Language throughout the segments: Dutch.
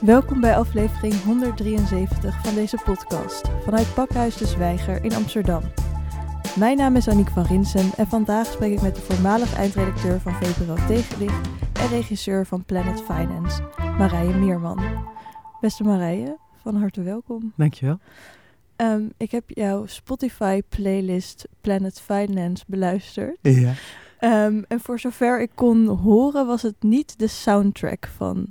Welkom bij aflevering 173 van deze podcast vanuit Pakhuis de Zwijger in Amsterdam. Mijn naam is Aniek van Rinsen en vandaag spreek ik met de voormalig eindredacteur van VPRO Tegenlicht en regisseur van Planet Finance, Marije Meerman. Beste Marije, van harte welkom. Dankjewel. Um, ik heb jouw Spotify-playlist Planet Finance beluisterd. Ja. Um, en voor zover ik kon horen, was het niet de soundtrack van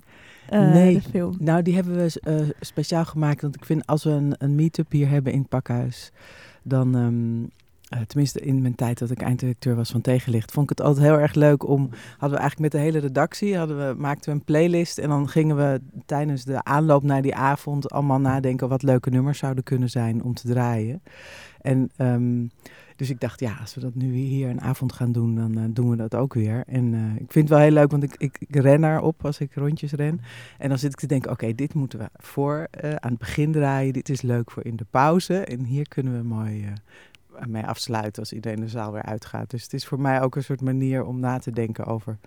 uh, nee, de film. Nou, die hebben we uh, speciaal gemaakt. Want ik vind als we een, een meet-up hier hebben in het pakhuis, dan. Um, uh, tenminste, in mijn tijd dat ik einddirecteur was van Tegenlicht, vond ik het altijd heel erg leuk om. Hadden we eigenlijk met de hele redactie, hadden we, maakten we een playlist. En dan gingen we tijdens de aanloop naar die avond allemaal nadenken wat leuke nummers zouden kunnen zijn om te draaien. En um, dus ik dacht, ja, als we dat nu hier een avond gaan doen, dan uh, doen we dat ook weer. En uh, ik vind het wel heel leuk, want ik, ik, ik ren erop als ik rondjes ren. En dan zit ik te denken, oké, dit moeten we voor uh, aan het begin draaien. Dit is leuk voor in de pauze. En hier kunnen we mooi mee afsluiten als iedereen de zaal weer uitgaat. Dus het is voor mij ook een soort manier om na te denken over,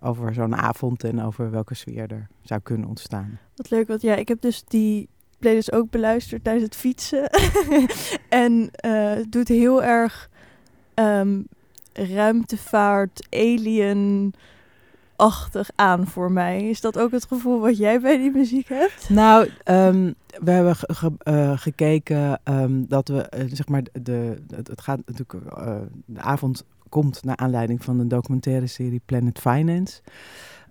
over zo'n avond en over welke sfeer er zou kunnen ontstaan. Wat leuk, want ja, ik heb dus die playlist ook beluisterd tijdens het fietsen. en uh, doet heel erg um, ruimtevaart, alien achtig aan voor mij. Is dat ook het gevoel wat jij bij die muziek hebt? Nou, um, we hebben uh, gekeken um, dat we, uh, zeg maar, de, het, gaat natuurlijk, de avond komt naar aanleiding van de documentaire serie Planet Finance.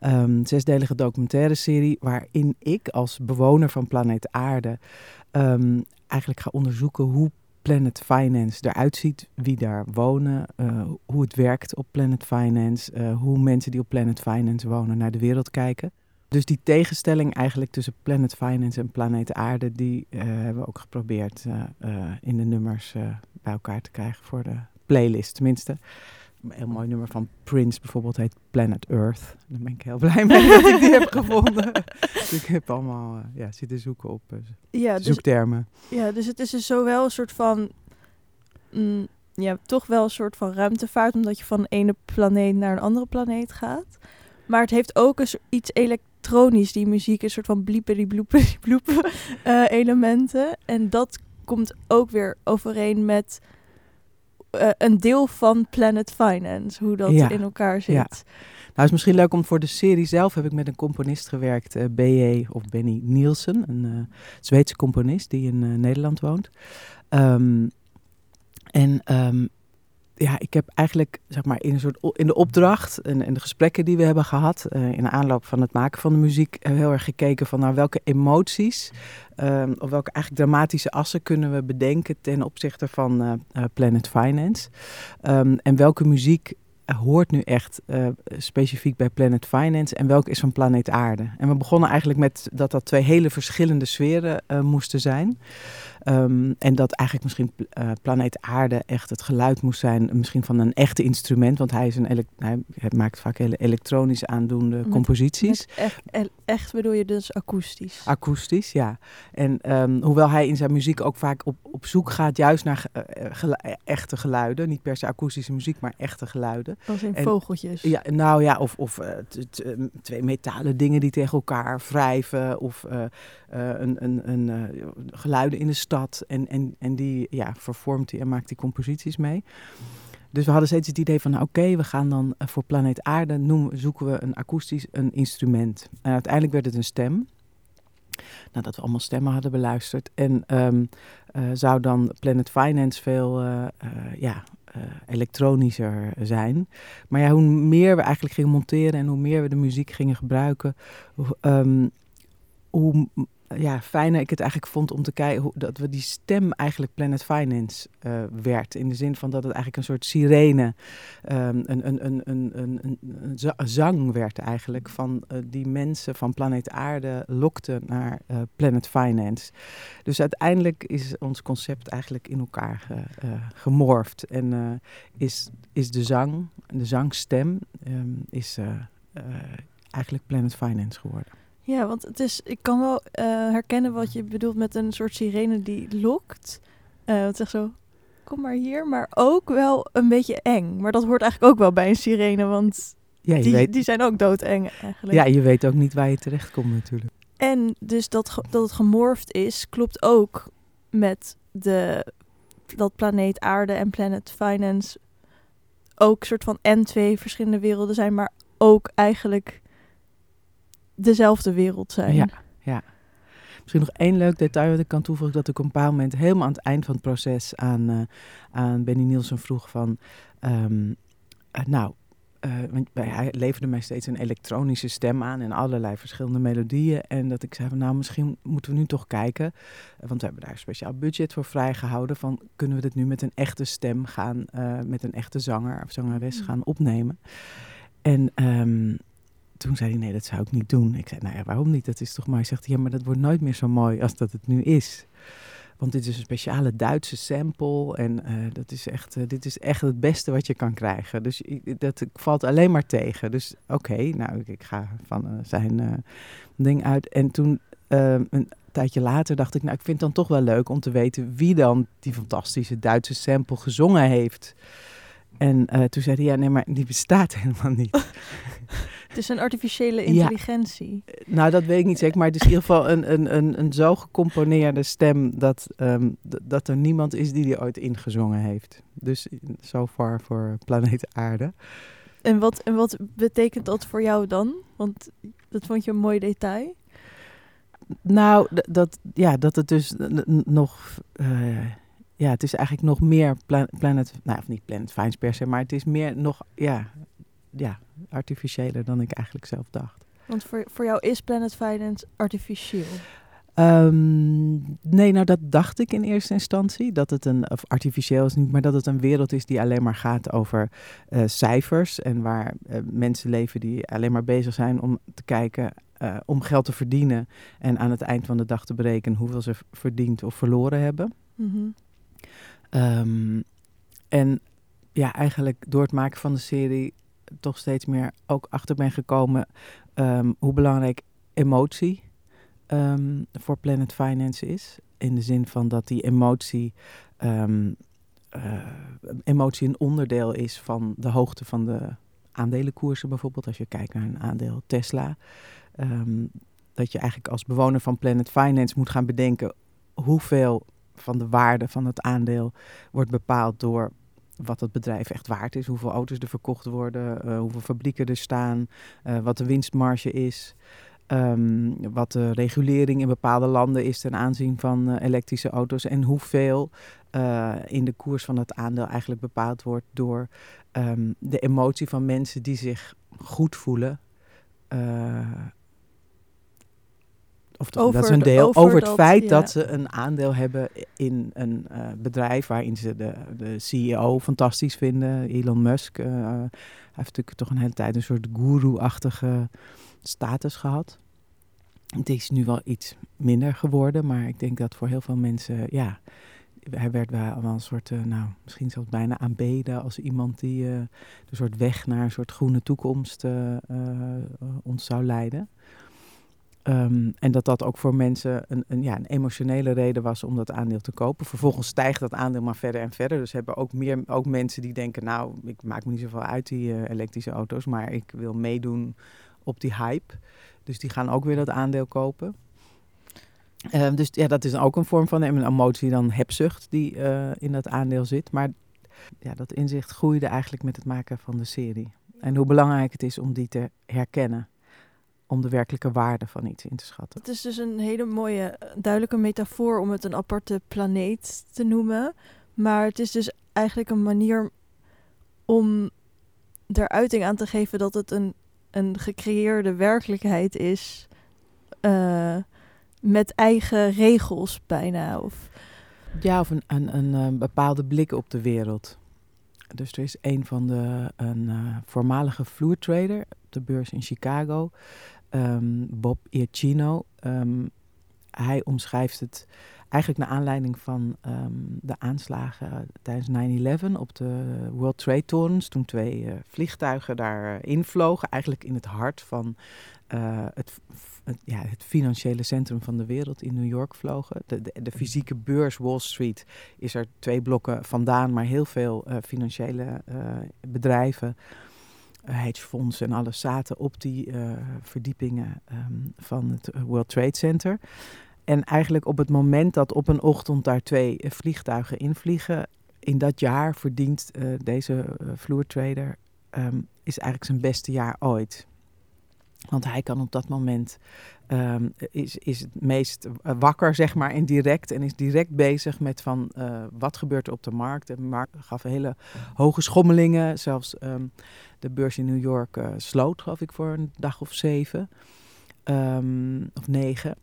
Um, zesdelige documentaire serie waarin ik als bewoner van planeet Aarde um, eigenlijk ga onderzoeken hoe Planet Finance eruit ziet, wie daar wonen, uh, hoe het werkt op Planet Finance, uh, hoe mensen die op Planet Finance wonen naar de wereld kijken. Dus die tegenstelling eigenlijk tussen Planet Finance en Planeet Aarde, die uh, hebben we ook geprobeerd in de nummers bij elkaar te krijgen voor de playlist tenminste. Een heel mooi nummer van Prince bijvoorbeeld heet Planet Earth. Daar ben ik heel blij mee dat ik die heb gevonden. dus ik heb allemaal uh, ja, zitten zoeken op uh, ja, dus, zoektermen. Ja, dus het is dus zowel een soort van... Mm, ja, toch wel een soort van ruimtevaart... omdat je van de ene planeet naar een andere planeet gaat. Maar het heeft ook een, iets elektronisch, die muziek. Een soort van blieperie bloeperie bloep uh, elementen. En dat komt ook weer overeen met... Uh, een deel van Planet Finance, hoe dat ja. in elkaar zit. Ja. Nou, is misschien leuk om voor de serie zelf heb ik met een componist gewerkt, uh, B.J. of Benny Nielsen, een uh, Zweedse componist die in Nederland woont. Um, en um, ja, ik heb eigenlijk zeg maar in een soort in de opdracht en, en de gesprekken die we hebben gehad uh, in de aanloop van het maken van de muziek heel erg gekeken van nou welke emoties um, of welke eigenlijk dramatische assen kunnen we bedenken ten opzichte van uh, Planet Finance um, en welke muziek hoort nu echt specifiek bij Planet Finance en welke is van Planeet Aarde. En we begonnen eigenlijk met dat dat twee hele verschillende sferen moesten zijn. Um, en dat eigenlijk misschien uh, Planeet Aarde echt het geluid moest zijn, misschien van een echte instrument, want hij, is een hij, maakt vaak hele elektronisch aandoende met, composities. Met echt, echt bedoel je dus akoestisch? Akoestisch, ja. En um, hoewel hij in zijn muziek ook vaak op, op zoek gaat juist naar gelu echte geluiden, niet per se akoestische muziek, maar echte geluiden. Als in en, vogeltjes. Ja, nou ja, of, of uh, twee metalen dingen die tegen elkaar wrijven. Of een, een, een geluiden in de En, en, en die ja, vervormt hij en maakt die composities mee. Dus we hadden steeds het idee van, nou, oké, we gaan dan voor planeet Aarde noemen, zoeken we een akoestisch een instrument. En uiteindelijk werd het een stem. Nadat we allemaal stemmen hadden beluisterd. En um, zou dan Planet Finance veel ja, uh, elektronischer zijn. Maar ja, hoe meer we eigenlijk gingen monteren en hoe meer we de muziek gingen gebruiken, hoe, hoe ja, fijner ik het eigenlijk vond om te kijken dat we die stem eigenlijk Planet Finance uh, werd. In de zin van dat het eigenlijk een soort sirene, um, een, een, een, een, een, zang werd eigenlijk van uh, die mensen van Planeet Aarde lokte naar uh, Planet Finance. Dus uiteindelijk is ons concept eigenlijk in elkaar ge, gemorfd en is, is de zang, de zangstem, um, is eigenlijk Planet Finance geworden. Ja, want het is, ik kan wel uh, herkennen wat je bedoelt met een soort sirene die lokt. Uh, het zegt zo, kom maar hier. Maar ook wel een beetje eng. Maar dat hoort eigenlijk ook wel bij een sirene, want ja, die, weet, die zijn ook doodeng eigenlijk. Ja, je weet ook niet waar je terecht komt natuurlijk. En dus dat, dat het gemorfd is, klopt ook met de, dat planeet Aarde en Planet Finance ook soort van en twee verschillende werelden zijn, maar ook eigenlijk dezelfde wereld zijn. Ja, ja. Misschien nog één leuk detail wat ik kan toevoegen. Dat ik op een bepaald moment helemaal aan het eind van het proces aan, eh, aan Benny Nielsen vroeg van... eh, nou, eh, want hij leverde mij steeds een elektronische stem aan en allerlei verschillende melodieën. En dat ik zei van nou, misschien moeten we nu toch kijken. want we hebben daar een speciaal budget voor vrijgehouden. Van kunnen we dit nu met een echte stem gaan, met een echte zanger of zangeres Mm. gaan opnemen. En ehm, toen zei hij, nee, dat zou ik niet doen. Ik zei, nou ja, waarom niet? Dat is toch mooi. Hij zegt, ja, maar dat wordt nooit meer zo mooi als dat het nu is. Want dit is een speciale Duitse sample. En eh, dat is echt, eh, dit is echt het beste wat je kan krijgen. Dus dat valt alleen maar tegen. Dus oké, nou, ik, ga van eh, zijn ding uit. En toen, een tijdje later, dacht ik, nou, ik vind het dan toch wel leuk om te weten wie dan die fantastische Duitse sample gezongen heeft. En toen zei hij, ja, nee, maar die bestaat helemaal niet. Het is een artificiële Ja. intelligentie. Nou, dat weet ik niet zeker, maar het is in ieder geval een, een, een, een zo gecomponeerde stem dat, ehm, dat er niemand is die die ooit ingezongen heeft. Dus so far voor planeet Aarde. En wat, en wat betekent dat voor jou dan? Want dat vond je een mooi detail. Nou, dat, ja, dat het dus nog, eh, ja, het is eigenlijk nog meer pla- Planet, nou of niet Planet Finds per se, maar het is meer nog, ja, ja, artificiëler dan ik eigenlijk zelf dacht. Want voor, voor jou is Planet Finance artificieel. Ehm, nee, nou dat dacht ik in eerste instantie. Dat het een, of artificieel is niet, maar dat het een wereld is die alleen maar gaat over eh, cijfers. En waar eh, mensen leven die alleen maar bezig zijn om te kijken, eh, om geld te verdienen. En aan het eind van de dag te berekenen hoeveel ze verdiend of verloren hebben. Mhm. Ehm, en ja, eigenlijk door het maken van de serie toch steeds meer ook achter ben gekomen ehm, hoe belangrijk emotie ehm, voor Planet Finance is. In de zin van dat die emotie, ehm, eh, emotie een onderdeel is van de hoogte van de aandelenkoersen bijvoorbeeld. Als je kijkt naar een aandeel Tesla. Dat je eigenlijk als bewoner van Planet Finance moet gaan bedenken hoeveel van de waarde van het aandeel wordt bepaald door wat het bedrijf echt waard is. Hoeveel auto's er verkocht worden, eh, hoeveel fabrieken er staan, eh, wat de winstmarge is. ehm, wat de regulering in bepaalde landen is ten aanzien van eh, elektrische auto's. En hoeveel in de koers van dat aandeel eigenlijk bepaald wordt door ehm, de emotie van mensen die zich goed voelen. Of dat, Over dat is een de- deel over over, het dat, feit ja. dat ze een aandeel hebben in een eh, bedrijf waarin ze de, de CEO fantastisch vinden, Elon Musk. eh, hij heeft natuurlijk toch een hele tijd een soort guru-achtige status gehad. Het is nu wel iets minder geworden, maar ik denk dat voor heel veel mensen, ja, hij werd wel een soort, eh, nou, misschien zelfs bijna aanbeden als iemand die een soort weg naar een soort groene toekomst ons zou leiden. Ehm, en dat dat ook voor mensen een, een, ja, een emotionele reden was om dat aandeel te kopen. Vervolgens stijgt dat aandeel maar verder en verder. Dus hebben ook meer ook mensen die denken, nou, ik maak me niet zoveel uit die eh, elektrische auto's, maar ik wil meedoen op die hype. Dus die gaan ook weer dat aandeel kopen. Ehm, dus ja, dat is ook een vorm van emotie, dan hebzucht die eh, in dat aandeel zit. Maar ja, dat inzicht groeide eigenlijk met het maken van de serie. En hoe belangrijk het is om die te herkennen. Om de werkelijke waarde van iets in te schatten. Het is dus een hele mooie, eh, duidelijke metafoor om het een aparte planeet te noemen. Maar het is dus eigenlijk een manier om er uiting aan te geven dat het een, een gecreëerde werkelijkheid is. eh, met eigen regels bijna. Of, Ja, of een, een, een, eh, bepaalde blik op de wereld. Dus er is een van de een voormalige vloertrader op de beurs in Chicago, ehm, Bob Iacchino. Ehm, hij omschrijft het eigenlijk naar aanleiding van ehm, de aanslagen tijdens 9-11 op de World Trade Torens. Toen twee eh, vliegtuigen daar eh, invlogen, eigenlijk in het hart van eh, het, ja, het financiële centrum van de wereld in New York vlogen. De, de, fysieke beurs Wall Street is er twee blokken vandaan, maar heel veel financiële bedrijven hedgefonds en alles zaten op die uh, verdiepingen um, van het World Trade Center. En eigenlijk op het moment dat op een ochtend daar twee vliegtuigen invliegen, in dat jaar verdient uh, deze vloertrader um, is eigenlijk zijn beste jaar ooit. Want hij kan op dat moment um, is, is het meest wakker, zeg maar, en direct. En is direct bezig met van uh, wat gebeurt er op de markt. De markt gaf hele hoge schommelingen. Zelfs um, de beurs in New York uh, sloot, geloof ik, voor een dag of zeven. Um, of negen.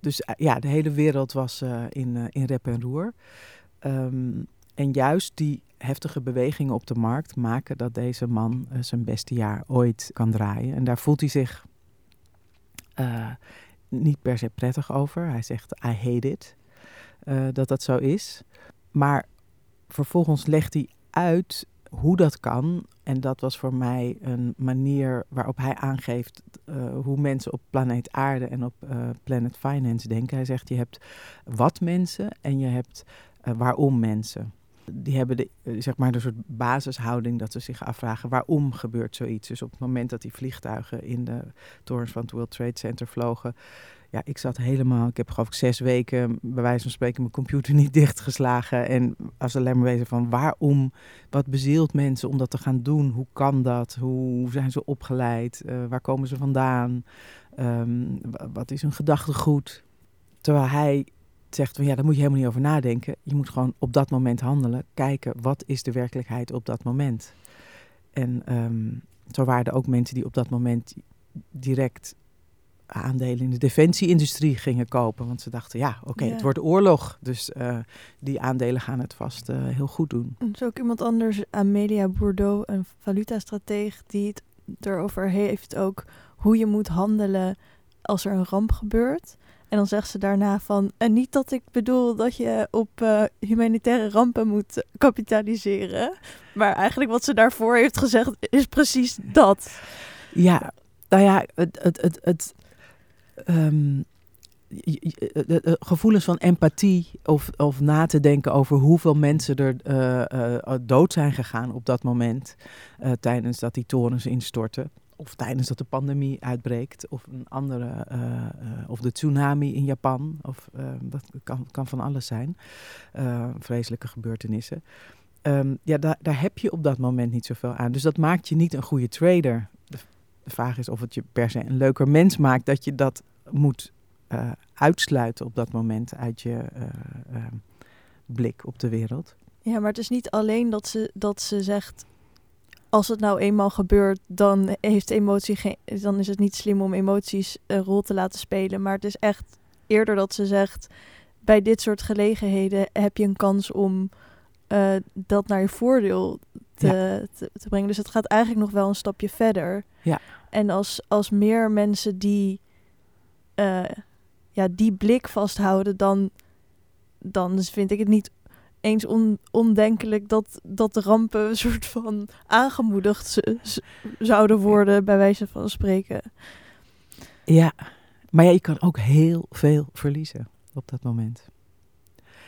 dus uh, ja, de hele wereld was in, in rep en roer. En juist die heftige bewegingen op de markt maken dat deze man uh, zijn beste jaar ooit kan draaien. En daar voelt hij zich uh, niet per se prettig over. Hij zegt, I hate it, uh, dat dat zo is. Maar vervolgens legt hij uit hoe dat kan. En dat was voor mij een manier waarop hij aangeeft hoe mensen op planeet Aarde en op Planet Finance denken. Hij zegt, je hebt wat mensen en je hebt waarom mensen die hebben de, eh, zeg maar een soort basishouding dat ze zich afvragen waarom gebeurt zoiets. Dus op het moment dat die vliegtuigen in de torens van het World Trade Center vlogen, ja, ik zat helemaal, ik heb geloof ik zes weken bij wijze van spreken mijn computer niet dichtgeslagen. En als alleen maar weten van waarom, wat bezielt mensen om dat te gaan doen, hoe kan dat, hoe zijn ze opgeleid, uh, waar komen ze vandaan, um, wat is hun gedachtegoed. Terwijl hij zegt van ja, daar moet je helemaal niet over nadenken. Je moet gewoon op dat moment handelen. Kijken wat is de werkelijkheid op dat moment. En um, zo waren er ook mensen die op dat moment direct aandelen in de defensieindustrie gingen kopen. Want ze dachten, ja, oké, okay, ja. het wordt oorlog. Dus uh, die aandelen gaan het vast uh, heel goed doen. Er is ook iemand anders, Amelia Bourdeau, een valutastrateeg, die het erover heeft ook hoe je moet handelen als er een ramp gebeurt. En dan zegt ze daarna van, en niet dat ik bedoel dat je op uh, humanitaire rampen moet kapitaliseren. Maar eigenlijk wat ze daarvoor heeft gezegd is precies dat. Ja, nou ja, het, het, het, het um, gevoelens van empathie of, of na te denken over hoeveel mensen er uh, uh, dood zijn gegaan op dat moment tijdens dat die torens instortten of tijdens dat de pandemie uitbreekt, of een andere, uh, uh, of de tsunami in Japan, of uh, dat kan, kan van alles zijn, vreselijke gebeurtenissen. Um, ja, daar, daar heb je op dat moment niet zoveel aan. Dus dat maakt je niet een goede trader. De, de vraag is of het je per se een leuker mens maakt dat je dat moet uitsluiten op dat moment uit je blik op de wereld. Ja, maar het is niet alleen dat ze, dat ze zegt als het nou eenmaal gebeurt, dan heeft emotie geen, dan is het niet slim om emoties een rol te laten spelen. Maar het is echt eerder dat ze zegt, bij dit soort gelegenheden heb je een kans om uh, dat naar je voordeel te, ja. te, te, brengen. Dus het gaat eigenlijk nog wel een stapje verder. Ja. En als, als meer mensen die, uh, ja, die blik vasthouden, dan, dan vind ik het niet eens on, ondenkelijk dat, dat de rampen een soort van aangemoedigd zouden worden, bij wijze van spreken. Ja, maar ja, je kan ook heel veel verliezen op dat moment.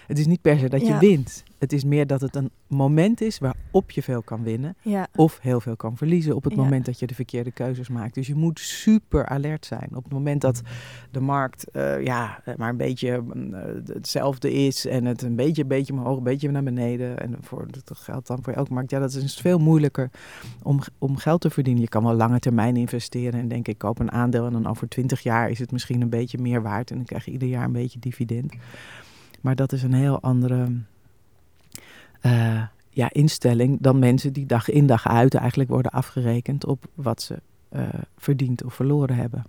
Het is niet per se dat je ja. wint. Het is meer dat het een moment is waarop je veel kan winnen. Ja. Of heel veel kan verliezen op het ja. moment dat je de verkeerde keuzes maakt. Dus je moet super alert zijn. Op het moment dat de markt uh, ja, maar een beetje uh, hetzelfde is. En het een beetje, een beetje omhoog, een beetje naar beneden. En voor, dat geldt dan voor elke markt. Ja, dat is veel moeilijker om, om geld te verdienen. Je kan wel lange termijn investeren. En denk ik, koop een aandeel. En dan over twintig jaar is het misschien een beetje meer waard. En dan krijg je ieder jaar een beetje dividend. Maar dat is een heel andere uh, ja, instelling dan mensen die dag in dag uit eigenlijk worden afgerekend op wat ze uh, verdiend of verloren hebben.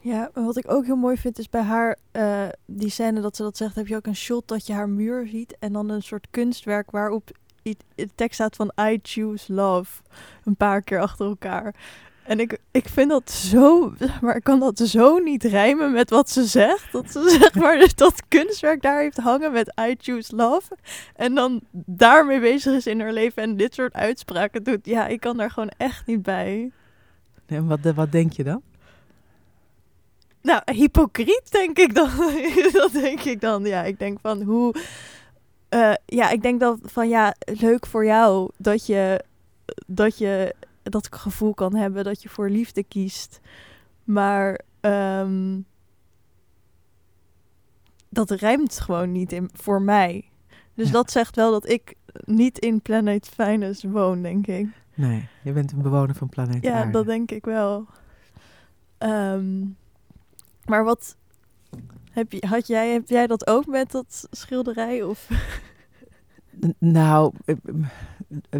Ja, wat ik ook heel mooi vind is bij haar, uh, die scène dat ze dat zegt, heb je ook een shot dat je haar muur ziet en dan een soort kunstwerk waarop de tekst staat van I choose love. Een paar keer achter elkaar. En ik, ik vind dat zo, maar ik kan dat zo niet rijmen met wat ze zegt. Dat ze zeg maar dat kunstwerk daar heeft hangen met I choose love. En dan daarmee bezig is in haar leven en dit soort uitspraken doet. Ja, ik kan daar gewoon echt niet bij. Nee, wat, wat denk je dan? Nou, hypocriet denk ik dan. dat denk ik dan. Ja, ik denk van hoe... Uh, ja, ik denk dat van ja, leuk voor jou dat je dat je dat gevoel kan hebben dat je voor liefde kiest. Maar ehm, dat rijmt gewoon niet in, voor mij. Dus Ja. dat zegt wel dat ik niet in Planet Venus woon, denk ik. Nee, je bent een bewoner van planeet Ja, Aarde. dat denk ik wel. Ehm, maar wat heb, je, had jij, heb jij dat ook met dat schilderij? Of? Nou,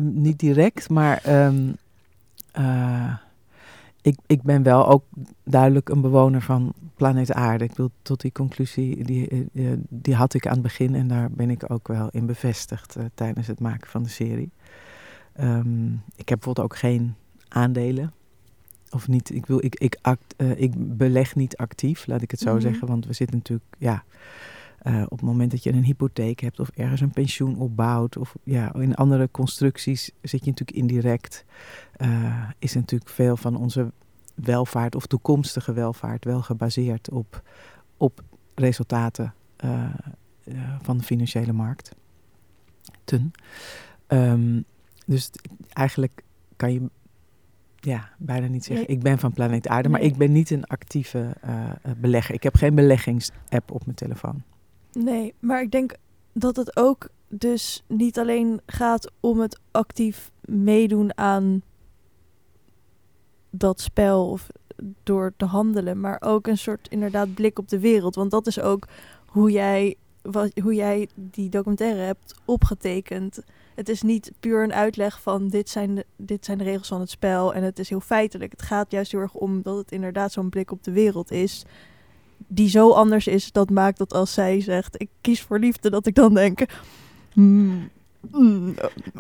niet direct, maar ehm, eh, ik, ik ben wel ook duidelijk een bewoner van planeet Aarde. Ik wil tot die conclusie, die, eh, eh, die had ik aan het begin en daar ben ik ook wel in bevestigd tijdens het maken van de serie. Ehm, ik heb bijvoorbeeld ook geen aandelen. Of niet, ik, wil, ik, ik, act, ik beleg niet actief, laat ik het zo Mhm. zeggen. Want we zitten natuurlijk, ja, op het moment dat je een hypotheek hebt of ergens een pensioen opbouwt of ja, in andere constructies zit je natuurlijk indirect. Eh, is natuurlijk veel van onze welvaart of toekomstige welvaart wel gebaseerd op, op resultaten eh, eh, van de financiële markt. Ten. Ehm, dus eigenlijk kan je ja, bijna niet zeggen, ik ben van planeet Aarde, maar Nee. ik ben niet een actieve belegger. Ik heb geen beleggingsapp op mijn telefoon. Nee, maar ik denk dat het ook dus niet alleen gaat om het actief meedoen aan dat spel of door te handelen, maar ook een soort inderdaad blik op de wereld. Want dat is ook hoe jij, wat, hoe jij die documentaire hebt opgetekend. Het is niet puur een uitleg van dit zijn, de, dit zijn de regels van het spel en het is heel feitelijk. Het gaat juist heel erg om dat het inderdaad zo'n blik op de wereld is die zo anders is, dat maakt dat als zij zegt: Ik kies voor liefde, dat ik dan denk: "Hmm, mm,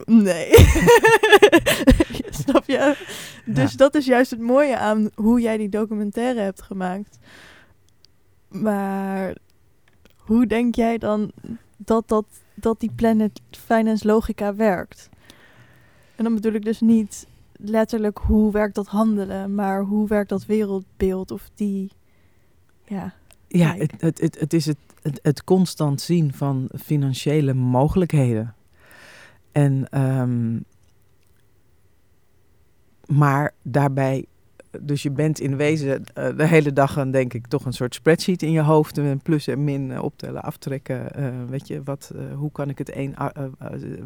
Nee. Snap je? Dus Ja. dat is juist het mooie aan hoe jij die documentaire hebt gemaakt. Maar hoe denk jij dan dat, dat, dat die Planet Finance logica werkt? En dan bedoel ik dus niet letterlijk hoe werkt dat handelen, maar hoe werkt dat wereldbeeld of die. Ja. Ja, het, het, het, het is het, het, het constant zien van financiële mogelijkheden. En, ehm, maar daarbij, dus je bent in wezen eh, de hele dag dan denk ik toch een soort spreadsheet in je hoofd. Een plus en min eh, optellen, aftrekken. eh, weet je, wat, hoe kan ik het een,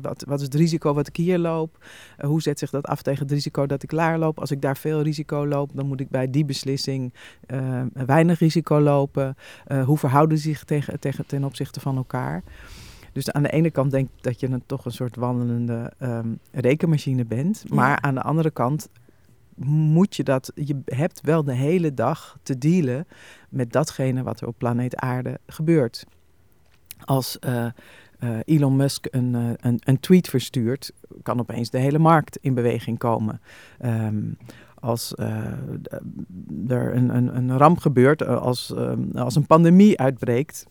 wat, wat is het risico wat ik hier loop? Hoe zet zich dat af tegen het risico dat ik laar loop? Als ik daar veel risico loop, dan moet ik bij die beslissing weinig risico lopen. Hoe verhouden ze zich tegen, tegen, ten opzichte van elkaar? Dus aan de ene kant denk ik dat je een, toch een soort wandelende ehm, rekenmachine bent. Ja. Maar aan de andere kant moet je dat... Je hebt wel de hele dag te dealen met datgene wat er op planeet Aarde gebeurt. Als eh, eh, Elon Musk een, eh, een, een tweet verstuurt, kan opeens de hele markt in beweging komen. Ehm, als er een, een, een ramp gebeurt, als, ehm, als een pandemie uitbreekt,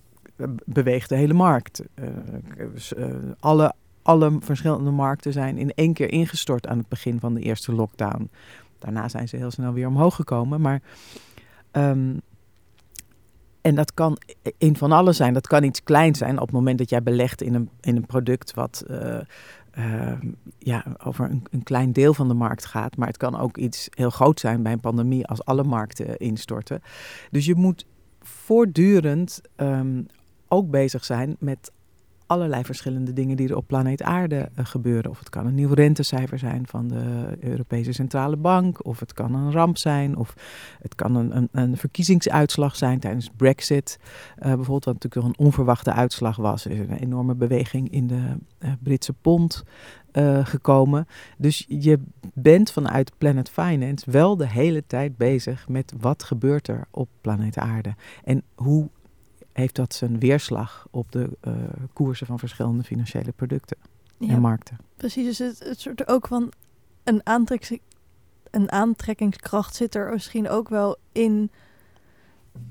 beweegt de hele markt. Eh, eh, alle, alle verschillende markten zijn in één keer ingestort aan het begin van de eerste lockdown. Daarna zijn ze heel snel weer omhoog gekomen. Maar, ehm, en dat kan in van alles zijn. Dat kan iets kleins zijn op het moment dat jij belegt in een, in een product wat eh, eh, ja, over een, een klein deel van de markt gaat. Maar het kan ook iets heel groot zijn bij een pandemie als alle markten instorten. Dus je moet voortdurend ehm, ook bezig zijn met allerlei verschillende dingen die er op planeet Aarde eh, gebeuren. Of het kan een nieuw rentecijfer zijn van de Europese Centrale Bank, of het kan een ramp zijn, of het kan een, een, een verkiezingsuitslag zijn tijdens Brexit. eh, bijvoorbeeld, wat natuurlijk een onverwachte uitslag was. Is een enorme beweging in de eh, Britse pond gekomen. Dus je bent vanuit Planet Finance wel de hele tijd bezig met wat gebeurt er op planeet Aarde. En hoe heeft dat zijn weerslag op de eh, koersen van verschillende financiële producten ja en markten. Precies, dus het, het soort ook van een, aantrek, een aantrekkingskracht zit er misschien ook wel in,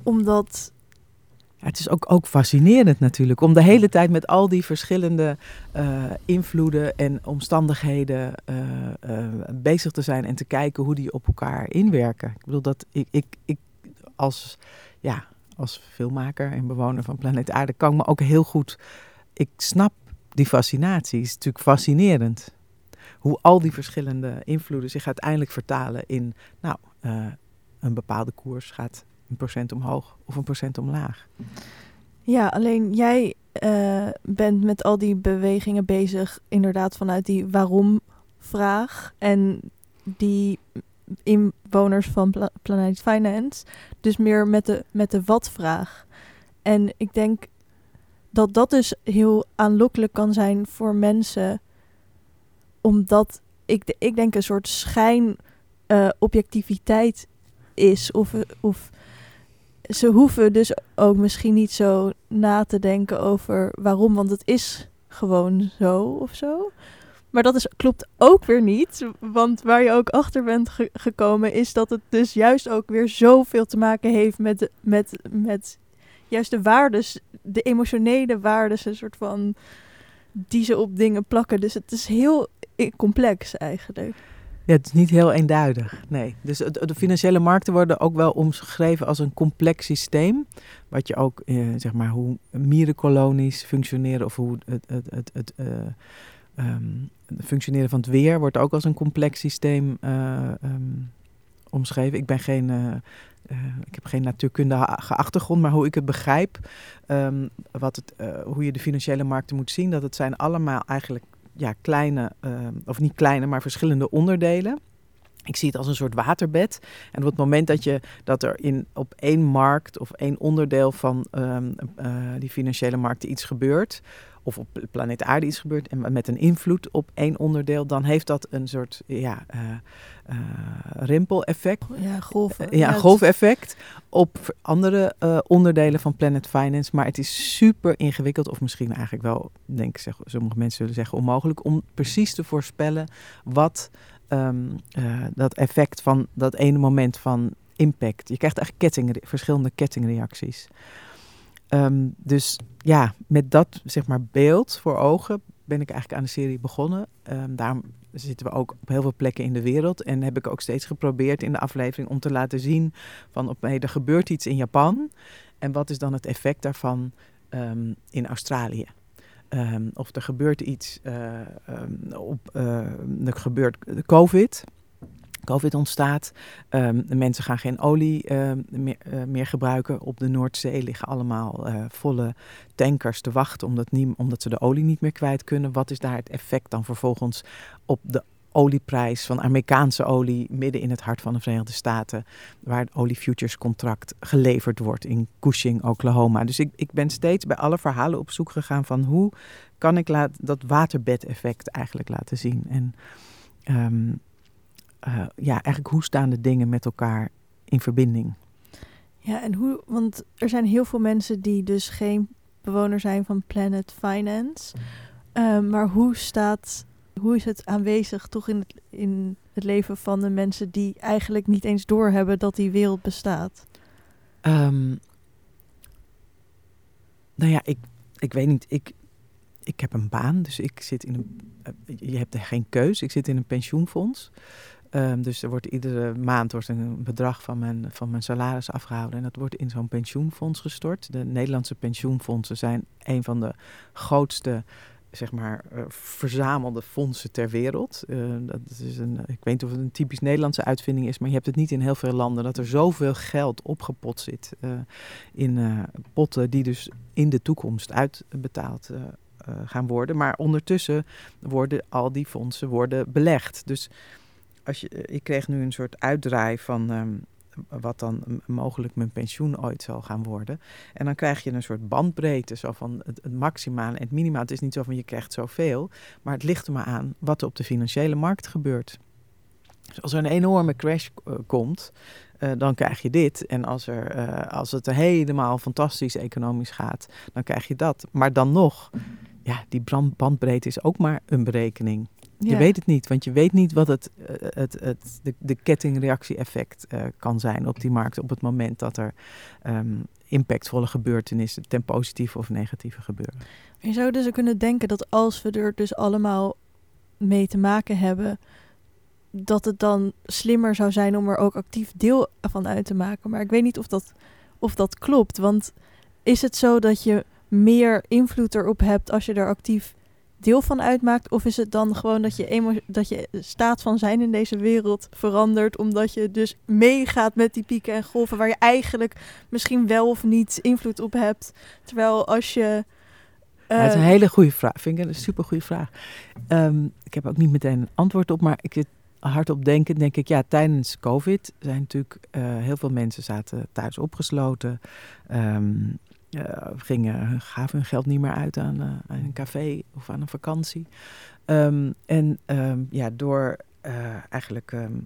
omdat Ja, het is ook, ook fascinerend natuurlijk om de hele tijd met al die verschillende eh, invloeden en omstandigheden eh, bezig te zijn en te kijken hoe die op elkaar inwerken. Ik bedoel dat ik, ik, ik als, ja, als filmmaker en bewoner van planeet Aarde kan ik me ook heel goed. Ik snap die fascinatie. Het is natuurlijk fascinerend. hoe al die verschillende invloeden zich uiteindelijk vertalen in, nou, eh, een bepaalde koers gaat een procent omhoog of een procent omlaag. Ja, alleen jij uh, bent met al die bewegingen bezig, inderdaad vanuit die waarom-vraag. En die inwoners van Pla Planet Finance, dus meer met de, met de wat-vraag. En ik denk dat dat dus heel aanlokkelijk kan zijn voor mensen, omdat ik, ik denk een soort schijn uh, objectiviteit is. Of, of ze hoeven dus ook misschien niet zo na te denken over waarom, want het is gewoon zo of zo. Maar dat is, klopt ook weer niet. Want waar je ook achter bent gekomen, is dat het dus juist ook weer zoveel te maken heeft met, met, met juist de waardes, de emotionele waardes, een soort van die ze op dingen plakken. Dus het is heel complex eigenlijk. Ja, het is niet heel eenduidig. Nee. Dus de, financiële markten worden ook wel omschreven als een complex systeem. Wat je ook, eh, zeg maar, hoe mierenkolonies functioneren of hoe het, het, het, het uh, um, functioneren van het weer wordt ook als een complex systeem uh, um, omschreven. Ik ben geen. Uh, ik heb geen natuurkundige achtergrond, maar hoe ik het begrijp, um, wat het, hoe je de financiële markten moet zien, dat het zijn allemaal eigenlijk ja, kleine, of niet kleine, maar verschillende onderdelen. Ik zie het als een soort waterbed. En op het moment dat, je, dat er in, op één markt of één onderdeel van die financiële markten iets gebeurt, of op planeet aarde iets gebeurt en met een invloed op één onderdeel, dan heeft dat een soort ja, uh, uh, rimpel-effect. Ja, golf, ja, golfeffect op andere uh, onderdelen van Planet Finance. Maar het is super ingewikkeld, of misschien eigenlijk wel, denk ik, zeg, sommige mensen zullen zeggen onmogelijk, om precies te voorspellen wat um, dat effect van dat ene moment van impact. Je krijgt eigenlijk ketting, verschillende kettingreacties. Um, dus ja, met dat zeg maar beeld voor ogen ben ik eigenlijk aan de serie begonnen. Um, daarom zitten we ook op heel veel plekken in de wereld. En heb ik ook steeds geprobeerd in de aflevering om te laten zien van op, er gebeurt iets in Japan. En wat is dan het effect daarvan um, in Australië? Of er gebeurt iets uh, op, uh, er gebeurt COVID. COVID ontstaat. Um, de mensen gaan geen olie uh, meer, uh, meer, gebruiken. Op de Noordzee liggen allemaal uh, volle tankers te wachten omdat, niet, omdat ze de olie niet meer kwijt kunnen. Wat is daar het effect dan vervolgens op de olieprijs van Amerikaanse olie midden in het hart van de Verenigde Staten, waar het oliefutures contract geleverd wordt in Cushing, Oklahoma. Dus ik, ik ben steeds bij alle verhalen op zoek gegaan van hoe kan ik laat, dat waterbedeffect eigenlijk laten zien. En um, uh, ja, eigenlijk hoe staan de dingen met elkaar in verbinding? Ja, en hoe, want er zijn heel veel mensen die dus geen bewoner zijn van Planet Finance. Uh, maar hoe staat, hoe is het aanwezig toch in het, in het leven van de mensen die eigenlijk niet eens doorhebben dat die wereld bestaat? Um, nou ja, ik, ik weet niet. Ik, ik heb een baan, dus ik zit in een. Uh, je hebt er geen keus. Ik zit in een pensioenfonds. Um, dus er wordt iedere maand wordt een bedrag van mijn, van mijn salaris afgehouden. En dat wordt in zo'n pensioenfonds gestort. De Nederlandse pensioenfondsen zijn een van de grootste zeg maar, uh, verzamelde fondsen ter wereld. Uh, dat is een, ik weet niet of het een typisch Nederlandse uitvinding is, maar je hebt het niet in heel veel landen dat er zoveel geld opgepot zit uh, in potten die dus in de toekomst uitbetaald gaan worden. Maar ondertussen worden al die fondsen worden belegd. Dus als je, ik kreeg nu een soort uitdraai van um, wat dan mogelijk mijn pensioen ooit zal gaan worden. En dan krijg je een soort bandbreedte, zo van het, maximale en het minimaal. Het is niet zo van je krijgt zoveel, maar het ligt er maar aan wat er op de financiële markt gebeurt. Dus als er een enorme crash uh, komt, uh, dan krijg je dit. En als, er, als het helemaal fantastisch economisch gaat, dan krijg je dat. Maar dan nog, ja, die bandbreedte is ook maar een berekening. Je weet het niet, want je weet niet wat het, eh, het, het, de, de kettingreactie-effect uh, kan zijn op die markt op het moment dat er um, impactvolle gebeurtenissen ten positieve of negatieve gebeuren. Je zou dus kunnen denken dat als we er dus allemaal mee te maken hebben, dat het dan slimmer zou zijn om er ook actief deel van uit te maken. Maar ik weet niet of dat, of dat klopt, want is het zo dat je meer invloed erop hebt als je er actief deel van uitmaakt? Of is het dan gewoon dat je, emo dat je staat van zijn in deze wereld verandert, omdat je dus meegaat met die pieken en golven waar je eigenlijk misschien wel of niet invloed op hebt? Terwijl als je. Ja, het is een eh, hele goede vraag. Vind ik een super goede vraag. Ehm, ik heb ook niet meteen een antwoord op, maar ik zit hardop denken, denk ik, ja, tijdens COVID zijn natuurlijk eh, heel veel mensen zaten thuis opgesloten. Ehm, eh, gingen, gaven hun geld niet meer uit aan, eh, aan een café of aan een vakantie. Ehm, en ehm, ja, door eh, eigenlijk. ehm,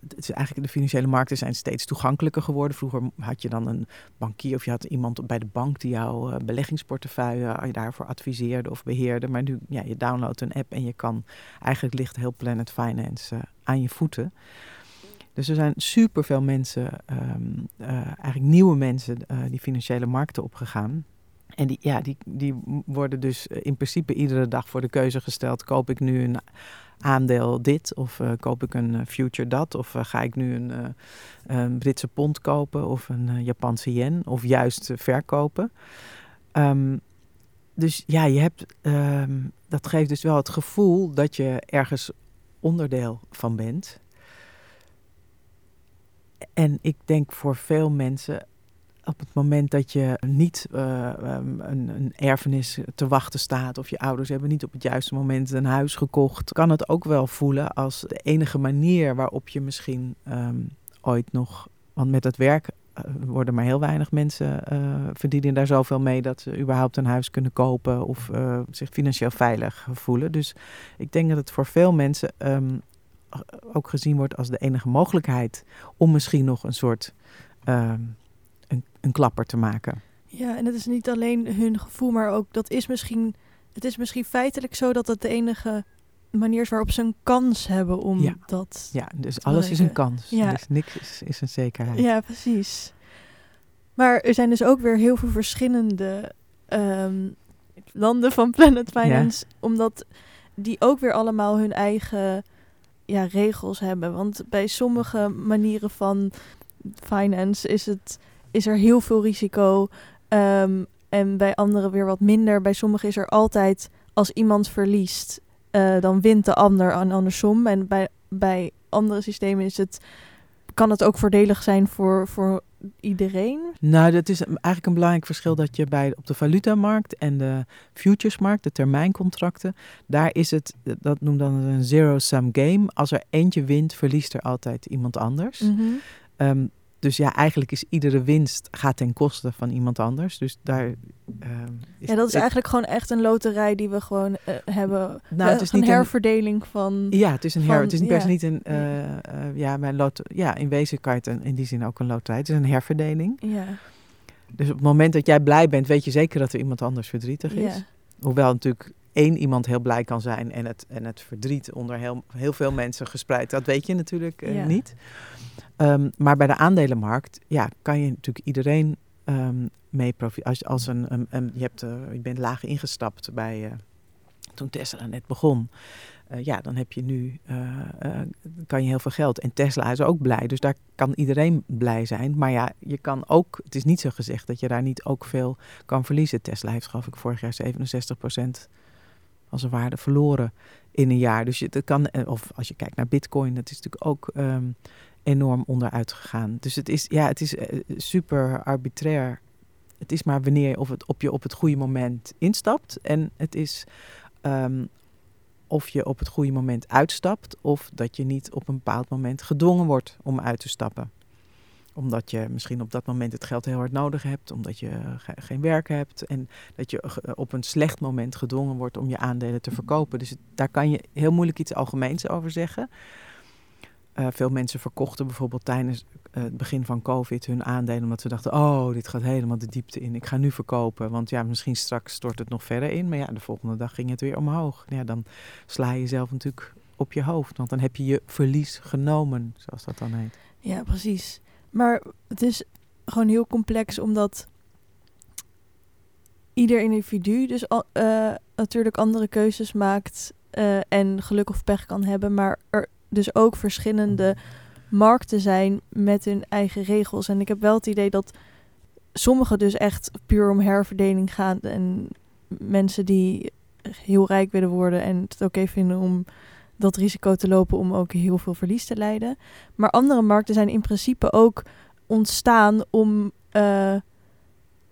het is eigenlijk de financiële markten zijn steeds toegankelijker geworden. Vroeger had je dan een bankier of je had iemand bij de bank die jouw beleggingsportefeuille je daarvoor adviseerde of beheerde. Maar nu, ja, je downloadt een app en je kan, eigenlijk ligt heel Planet Finance aan je voeten. Dus er zijn superveel mensen, ehm, eh, eigenlijk nieuwe mensen, eh, die financiële markten opgegaan. En die, ja, die, die worden dus eh, in principe iedere dag voor de keuze gesteld: koop ik nu een aandeel dit of koop ik een future dat of ga ik nu een, Britse pond kopen of een Japanse yen of juist verkopen. Ehm, dus ja, je hebt, ehm, dat geeft dus wel het gevoel dat je ergens onderdeel van bent. En ik denk voor veel mensen op het moment dat je niet eh, um, een, een erfenis te wachten staat of je ouders hebben niet op het juiste moment een huis gekocht, kan het ook wel voelen als de enige manier waarop je misschien ehm, ooit nog, want met het werk eh, worden maar heel weinig mensen eh, verdienen daar zoveel mee dat ze überhaupt een huis kunnen kopen of zich financieel veilig voelen. Dus ik denk dat het voor veel mensen ehm, ook gezien wordt als de enige mogelijkheid om misschien nog een soort ehm, een, een klapper te maken. Ja, en het is niet alleen hun gevoel, maar ook dat is misschien. Het is misschien feitelijk zo dat het de enige manier is waarop ze een kans hebben om Ja. dat. Ja, dus alles is een kans. Ja. Dus niks is, is een zekerheid. Ja, precies. Maar er zijn dus ook weer heel veel verschillende ehm, landen van Planet Finance, omdat die ook weer allemaal hun eigen ja, regels hebben. Want bij sommige manieren van finance is, het, is er heel veel risico. ehm, en bij anderen weer wat minder. Bij sommigen is er altijd, als iemand verliest, eh, dan wint de ander en andersom. En bij, bij andere systemen is het, kan het ook voordelig zijn voor, voor iedereen. Nou, dat is eigenlijk een belangrijk verschil dat je bij op de valutamarkt en de futuresmarkt, de termijncontracten, daar is het, dat noemt dan een zero-sum game. Als er eentje wint, verliest er altijd iemand anders. Mhm. Ehm, dus ja, eigenlijk is iedere winst gaat ten koste van iemand anders. Dus daar ehm, Ja, dat is het- eigenlijk gewoon echt een loterij die we gewoon eh, hebben. Nou, het Eh, is een niet een- herverdeling van. Ja, het is een her. van- Het is niet niet een. eh, eh, ja, bij lot, ja, in wezen kan je het in die zin ook een loterij. Het is een herverdeling. Ja, Dus op het moment dat jij blij bent, weet je zeker dat er iemand anders verdrietig is. ja. Hoewel natuurlijk één iemand heel blij kan zijn en het, en het verdriet onder heel, heel veel mensen gespreid. Dat weet je natuurlijk eh, Ja. niet. Ehm, maar bij de aandelenmarkt ja, kan je natuurlijk iedereen ehm mee profiteren. Als, als een, een, een- je, hebt, eh, je bent laag ingestapt bij, eh, toen Tesla net begon. Eh, ja, dan heb je nu, kan je heel veel geld. En Tesla is ook blij, dus daar kan iedereen blij zijn. Maar ja, je kan ook, het is niet zo gezegd dat je daar niet ook veel kan verliezen. Tesla heeft geloof ik vorig jaar 67% van zijn waarde verloren in een jaar. Dus je, dat kan, of als je kijkt naar bitcoin, dat is natuurlijk ook ehm, enorm onderuit gegaan. Dus het is, ja, het is eh, super arbitrair. Het is maar wanneer of, het, op je op het goede moment instapt. En het is ehm, of je op het goede moment uitstapt, of dat je niet op een bepaald moment gedwongen wordt om uit te stappen. Omdat je misschien op dat moment het geld heel hard nodig hebt, omdat je ge- geen werk hebt en dat je op een slecht moment gedwongen wordt om je aandelen te verkopen. Dus daar kan je heel moeilijk iets algemeens over zeggen. Eh, veel mensen verkochten bijvoorbeeld tijdens eh, het begin van COVID hun aandelen omdat ze dachten, oh, dit gaat helemaal de diepte in. Ik ga nu verkopen, want ja, misschien straks stort het nog verder in. Maar ja, de volgende dag ging het weer omhoog. Ja, dan sla je jezelf natuurlijk op je hoofd, want dan heb je je verlies genomen, zoals dat dan heet. ja, precies. Maar het is gewoon heel complex omdat ieder individu dus eh, natuurlijk andere keuzes maakt en geluk of pech kan hebben, maar er dus ook verschillende markten zijn met hun eigen regels. En ik heb wel het idee dat sommige dus echt puur om herverdeling gaan en mensen die heel rijk willen worden en het oké vinden om dat risico te lopen om ook heel veel verlies te leiden. Maar andere markten zijn in principe ook ontstaan om, uh,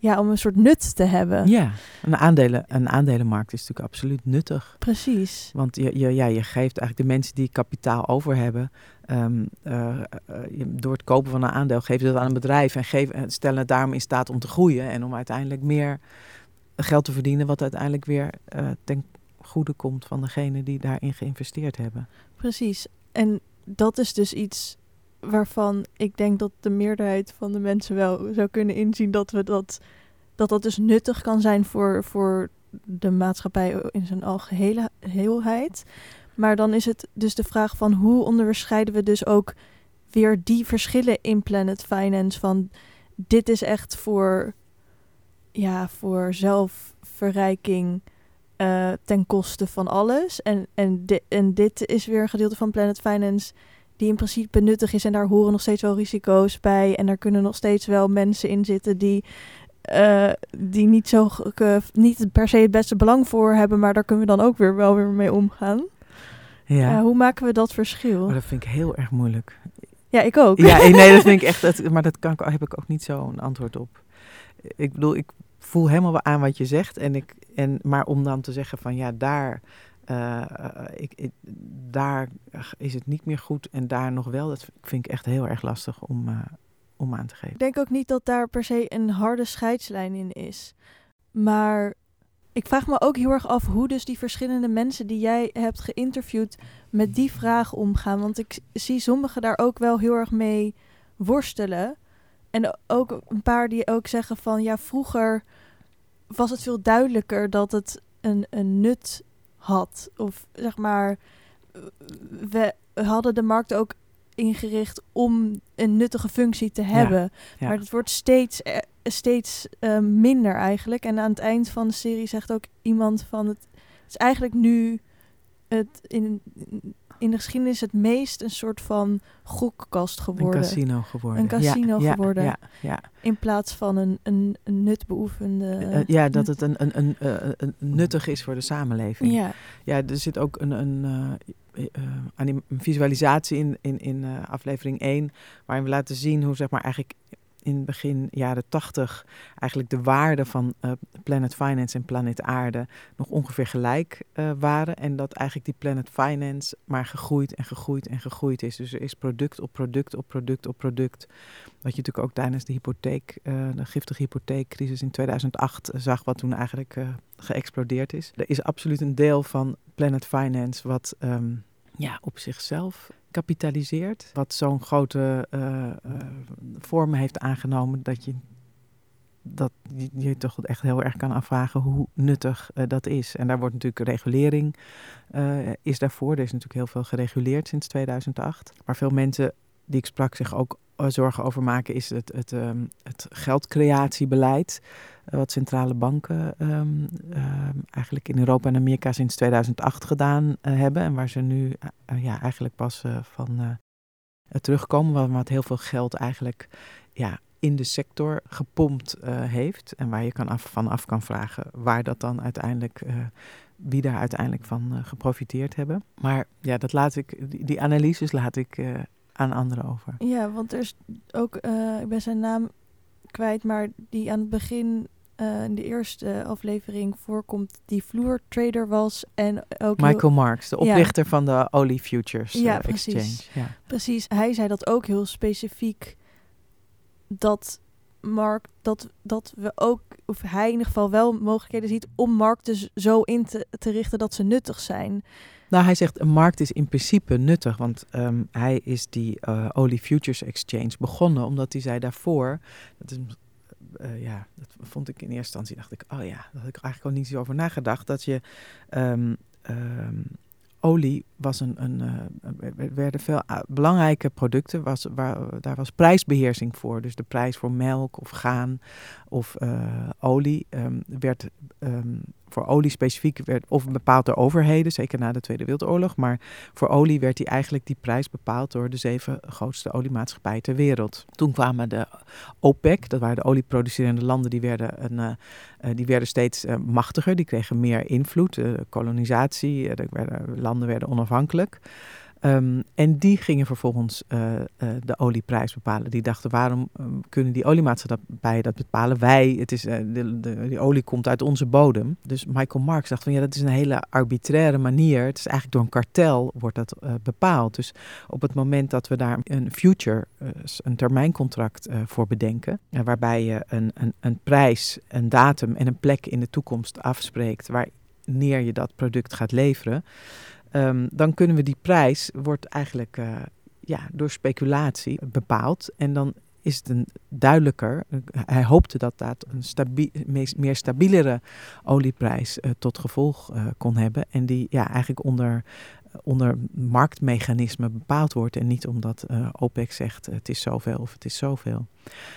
ja, om een soort nut te hebben. Ja, een, aandelen, een aandelenmarkt is natuurlijk absoluut nuttig. Precies. Want je, je, ja, je geeft eigenlijk de mensen die kapitaal over hebben, um, uh, door het kopen van een aandeel, geef je dat aan een bedrijf en geef, stellen het daarom in staat om te groeien en om uiteindelijk meer geld te verdienen, wat uiteindelijk weer uh, ten goede komt van degene die daarin geïnvesteerd hebben. Precies. En dat is dus iets waarvan ik denk dat de meerderheid van de mensen wel zou kunnen inzien dat we dat, dat, dat dus nuttig kan zijn voor, voor de maatschappij in zijn algehele heelheid. Maar dan is het dus de vraag van hoe onderscheiden we dus ook weer die verschillen in Planet Finance van dit is echt voor, ja, voor zelfverrijking uh, ten koste van alles. En, en, en dit is weer een gedeelte van Planet Finance die in principe nuttig is. En daar horen nog steeds wel risico's bij. En daar kunnen nog steeds wel mensen in zitten die, uh, die niet, zo, uh, niet per se het beste belang voor hebben. Maar daar kunnen we dan ook weer wel weer mee omgaan. Ja. hoe maken we dat verschil? Oh, dat vind ik heel erg moeilijk. Ja, ik ook. Ja, nee, dat vind ik echt. Dat, maar dat kan ik, heb ik ook niet zo'n antwoord op. Ik bedoel, ik voel helemaal aan wat je zegt. En ik, en, maar om dan te zeggen van ja, daar, uh, ik, daar is het niet meer goed en daar nog wel, dat vind ik echt heel erg lastig om, uh, om aan te geven. Ik denk ook niet dat daar per se een harde scheidslijn in is. Maar ik vraag me ook heel erg af hoe dus die verschillende mensen die jij hebt geïnterviewd met die vraag omgaan. Want ik zie sommigen daar ook wel heel erg mee worstelen. En ook een paar die ook zeggen van ja, vroeger was het veel duidelijker dat het een, een nut had. Of zeg maar, we hadden de markt ook ingericht om een nuttige functie te hebben. Maar het wordt steeds, eh, steeds uh, minder eigenlijk. En aan het eind van de serie zegt ook iemand van het, het is eigenlijk nu het in in de geschiedenis het meest een soort van gokkast geworden. Een casino geworden. Een casino ja, geworden. Ja, ja, In plaats van een, een, een nutbeoefende... Uh, ja, dat het een, een, een, een, nuttig is voor de samenleving. Ja, ja er zit ook een, een, uh, een visualisatie in, in, in aflevering 1... waarin we laten zien hoe zeg maar, eigenlijk in begin jaren tachtig eigenlijk de waarden van uh, Planet Finance en Planet Aarde nog ongeveer gelijk uh, waren. En dat eigenlijk die Planet Finance maar gegroeid en gegroeid en gegroeid is. Dus er is product op product op product op product. Wat je natuurlijk ook tijdens de hypotheek, uh, de giftige hypotheekcrisis in 2008 zag, wat toen eigenlijk geëxplodeerd is. Er is absoluut een deel van Planet Finance wat um, ja, op zichzelf kapitaliseert. Wat zo'n grote uh, uh, vorm heeft aangenomen dat je dat je, toch echt heel erg kan afvragen hoe nuttig uh, dat is. En daar wordt natuurlijk regulering is daarvoor. Er is natuurlijk heel veel gereguleerd sinds 2008. Maar veel mensen die ik sprak zich ook zorgen over maken is het, het, um, het geldcreatiebeleid. Uh, wat centrale banken um, uh, eigenlijk in Europa en Amerika sinds 2008 gedaan uh, hebben. En waar ze nu ja, eigenlijk pas van terugkomen. Wat heel veel geld eigenlijk ja, in de sector gepompt heeft. En waar je kan af, van af kan vragen waar dat dan uiteindelijk wie daar uiteindelijk van geprofiteerd hebben. Maar ja, dat laat ik, die, die analyses laat ik aan anderen over. Ja, want er is ook, uh, ik ben zijn naam kwijt, maar die aan het begin uh, in de eerste aflevering voorkomt, die vloertrader was. En ook Michael heel, Marks, de oprichter ja. van de Olie Futures ja, uh, precies. Exchange. Ja, precies. Hij zei dat ook heel specifiek, dat markt, dat, dat we ook, of hij in ieder geval wel mogelijkheden ziet om markten zo in te, te richten dat ze nuttig zijn. Nou, hij zegt een markt is in principe nuttig, want um, hij is die uh, Olie Futures Exchange begonnen, omdat hij zei daarvoor, dat is, uh, ja, dat vond ik in eerste instantie, dacht ik, oh ja, daar had ik eigenlijk al niet zo over nagedacht, dat je um, olie was een, een werden veel belangrijke producten, was, waar, daar was prijsbeheersing voor. Dus de prijs voor melk of gaan of olie werd voor olie specifiek werd of bepaald door overheden, zeker na de Tweede Wereldoorlog. Maar voor olie werd die eigenlijk die prijs bepaald door de zeven grootste oliemaatschappijen ter wereld. Toen kwamen de OPEC, dat waren de olieproducerende landen, die werden, een, uh, die werden steeds uh, machtiger. Die kregen meer invloed. De kolonisatie, de werden, landen werden onafhankelijk. Um, en die gingen vervolgens uh, uh, de olieprijs bepalen. Die dachten, waarom um, kunnen die oliemaatschappijen dat bepalen? Wij, het is, uh, de, de, die olie komt uit onze bodem. Dus Michael Marks dacht van, ja, dat is een hele arbitraire manier. Het is eigenlijk door een kartel wordt dat bepaald. Dus op het moment dat we daar een future, een termijncontract voor bedenken, waarbij je een, een, een prijs, een datum en een plek in de toekomst afspreekt, wanneer je dat product gaat leveren um, dan kunnen we die prijs, wordt eigenlijk uh, ja, door speculatie bepaald. En dan is het een duidelijker, hij hoopte dat dat een stabi meer stabielere olieprijs uh, tot gevolg kon hebben. En die ja, eigenlijk onder, onder marktmechanismen bepaald wordt. En niet omdat OPEC zegt het is zoveel of het is zoveel.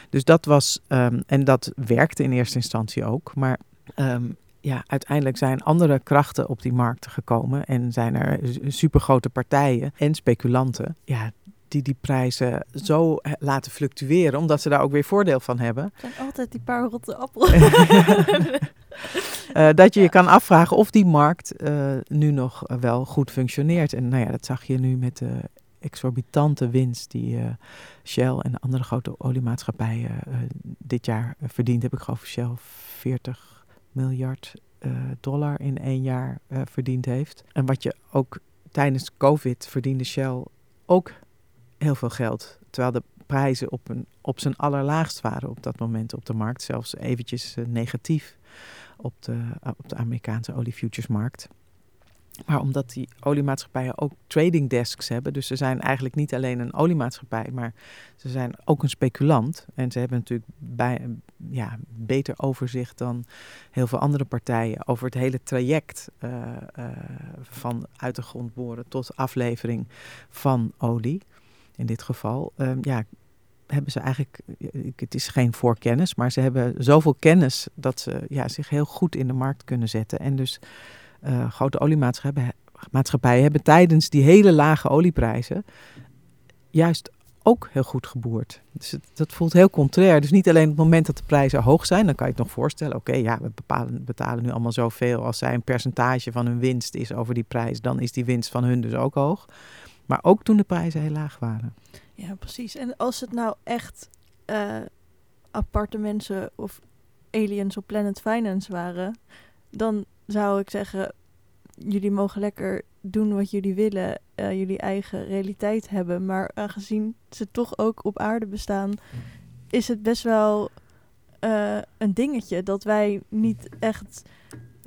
Dus dat was, um, en dat werkte in eerste instantie ook. Maar um, ja, uiteindelijk zijn andere krachten op die markt gekomen en zijn er supergrote partijen en speculanten. Ja, die die prijzen zo laten fluctueren, omdat ze daar ook weer voordeel van hebben. Het zijn altijd die paar rotte appels. uh, dat je je kan afvragen of die markt uh, nu nog wel goed functioneert. En nou ja, dat zag je nu met de exorbitante winst die uh, Shell en andere grote oliemaatschappijen dit jaar verdient. Heb ik geloof Shell 40 miljard uh, dollar in één jaar uh, verdiend heeft. En wat je ook tijdens COVID verdiende Shell ook heel veel geld. Terwijl de prijzen op, een, op zijn allerlaagst waren op dat moment op de markt. Zelfs eventjes uh, negatief op de, op de Amerikaanse oliefuturesmarkt. Maar omdat die oliemaatschappijen ook trading desks hebben, dus ze zijn eigenlijk niet alleen een oliemaatschappij, maar ze zijn ook een speculant. En ze hebben natuurlijk bij, ja, beter overzicht dan heel veel andere partijen over het hele traject uh, uh, van uit de grond boren tot aflevering van olie. In dit geval, um, ja, hebben ze eigenlijk, het is geen voorkennis, maar ze hebben zoveel kennis dat ze ja, zich heel goed in de markt kunnen zetten. En dus uh, grote oliemaatschappijen hebben tijdens die hele lage olieprijzen juist ook heel goed geboerd. Dus dat voelt heel contrair. Dus niet alleen op het moment dat de prijzen hoog zijn, dan kan je het nog voorstellen. Oké, ja, we betalen nu allemaal zoveel. Als zij een percentage van hun winst is over die prijs, dan is die winst van hun dus ook hoog. Maar ook toen de prijzen heel laag waren. Ja, precies. En als het nou echt uh, aparte mensen of aliens op Planet Finance waren, dan zou ik zeggen, jullie mogen lekker doen wat jullie willen, uh, jullie eigen realiteit hebben. Maar aangezien ze toch ook op aarde bestaan, is het best wel uh, een dingetje dat wij niet echt,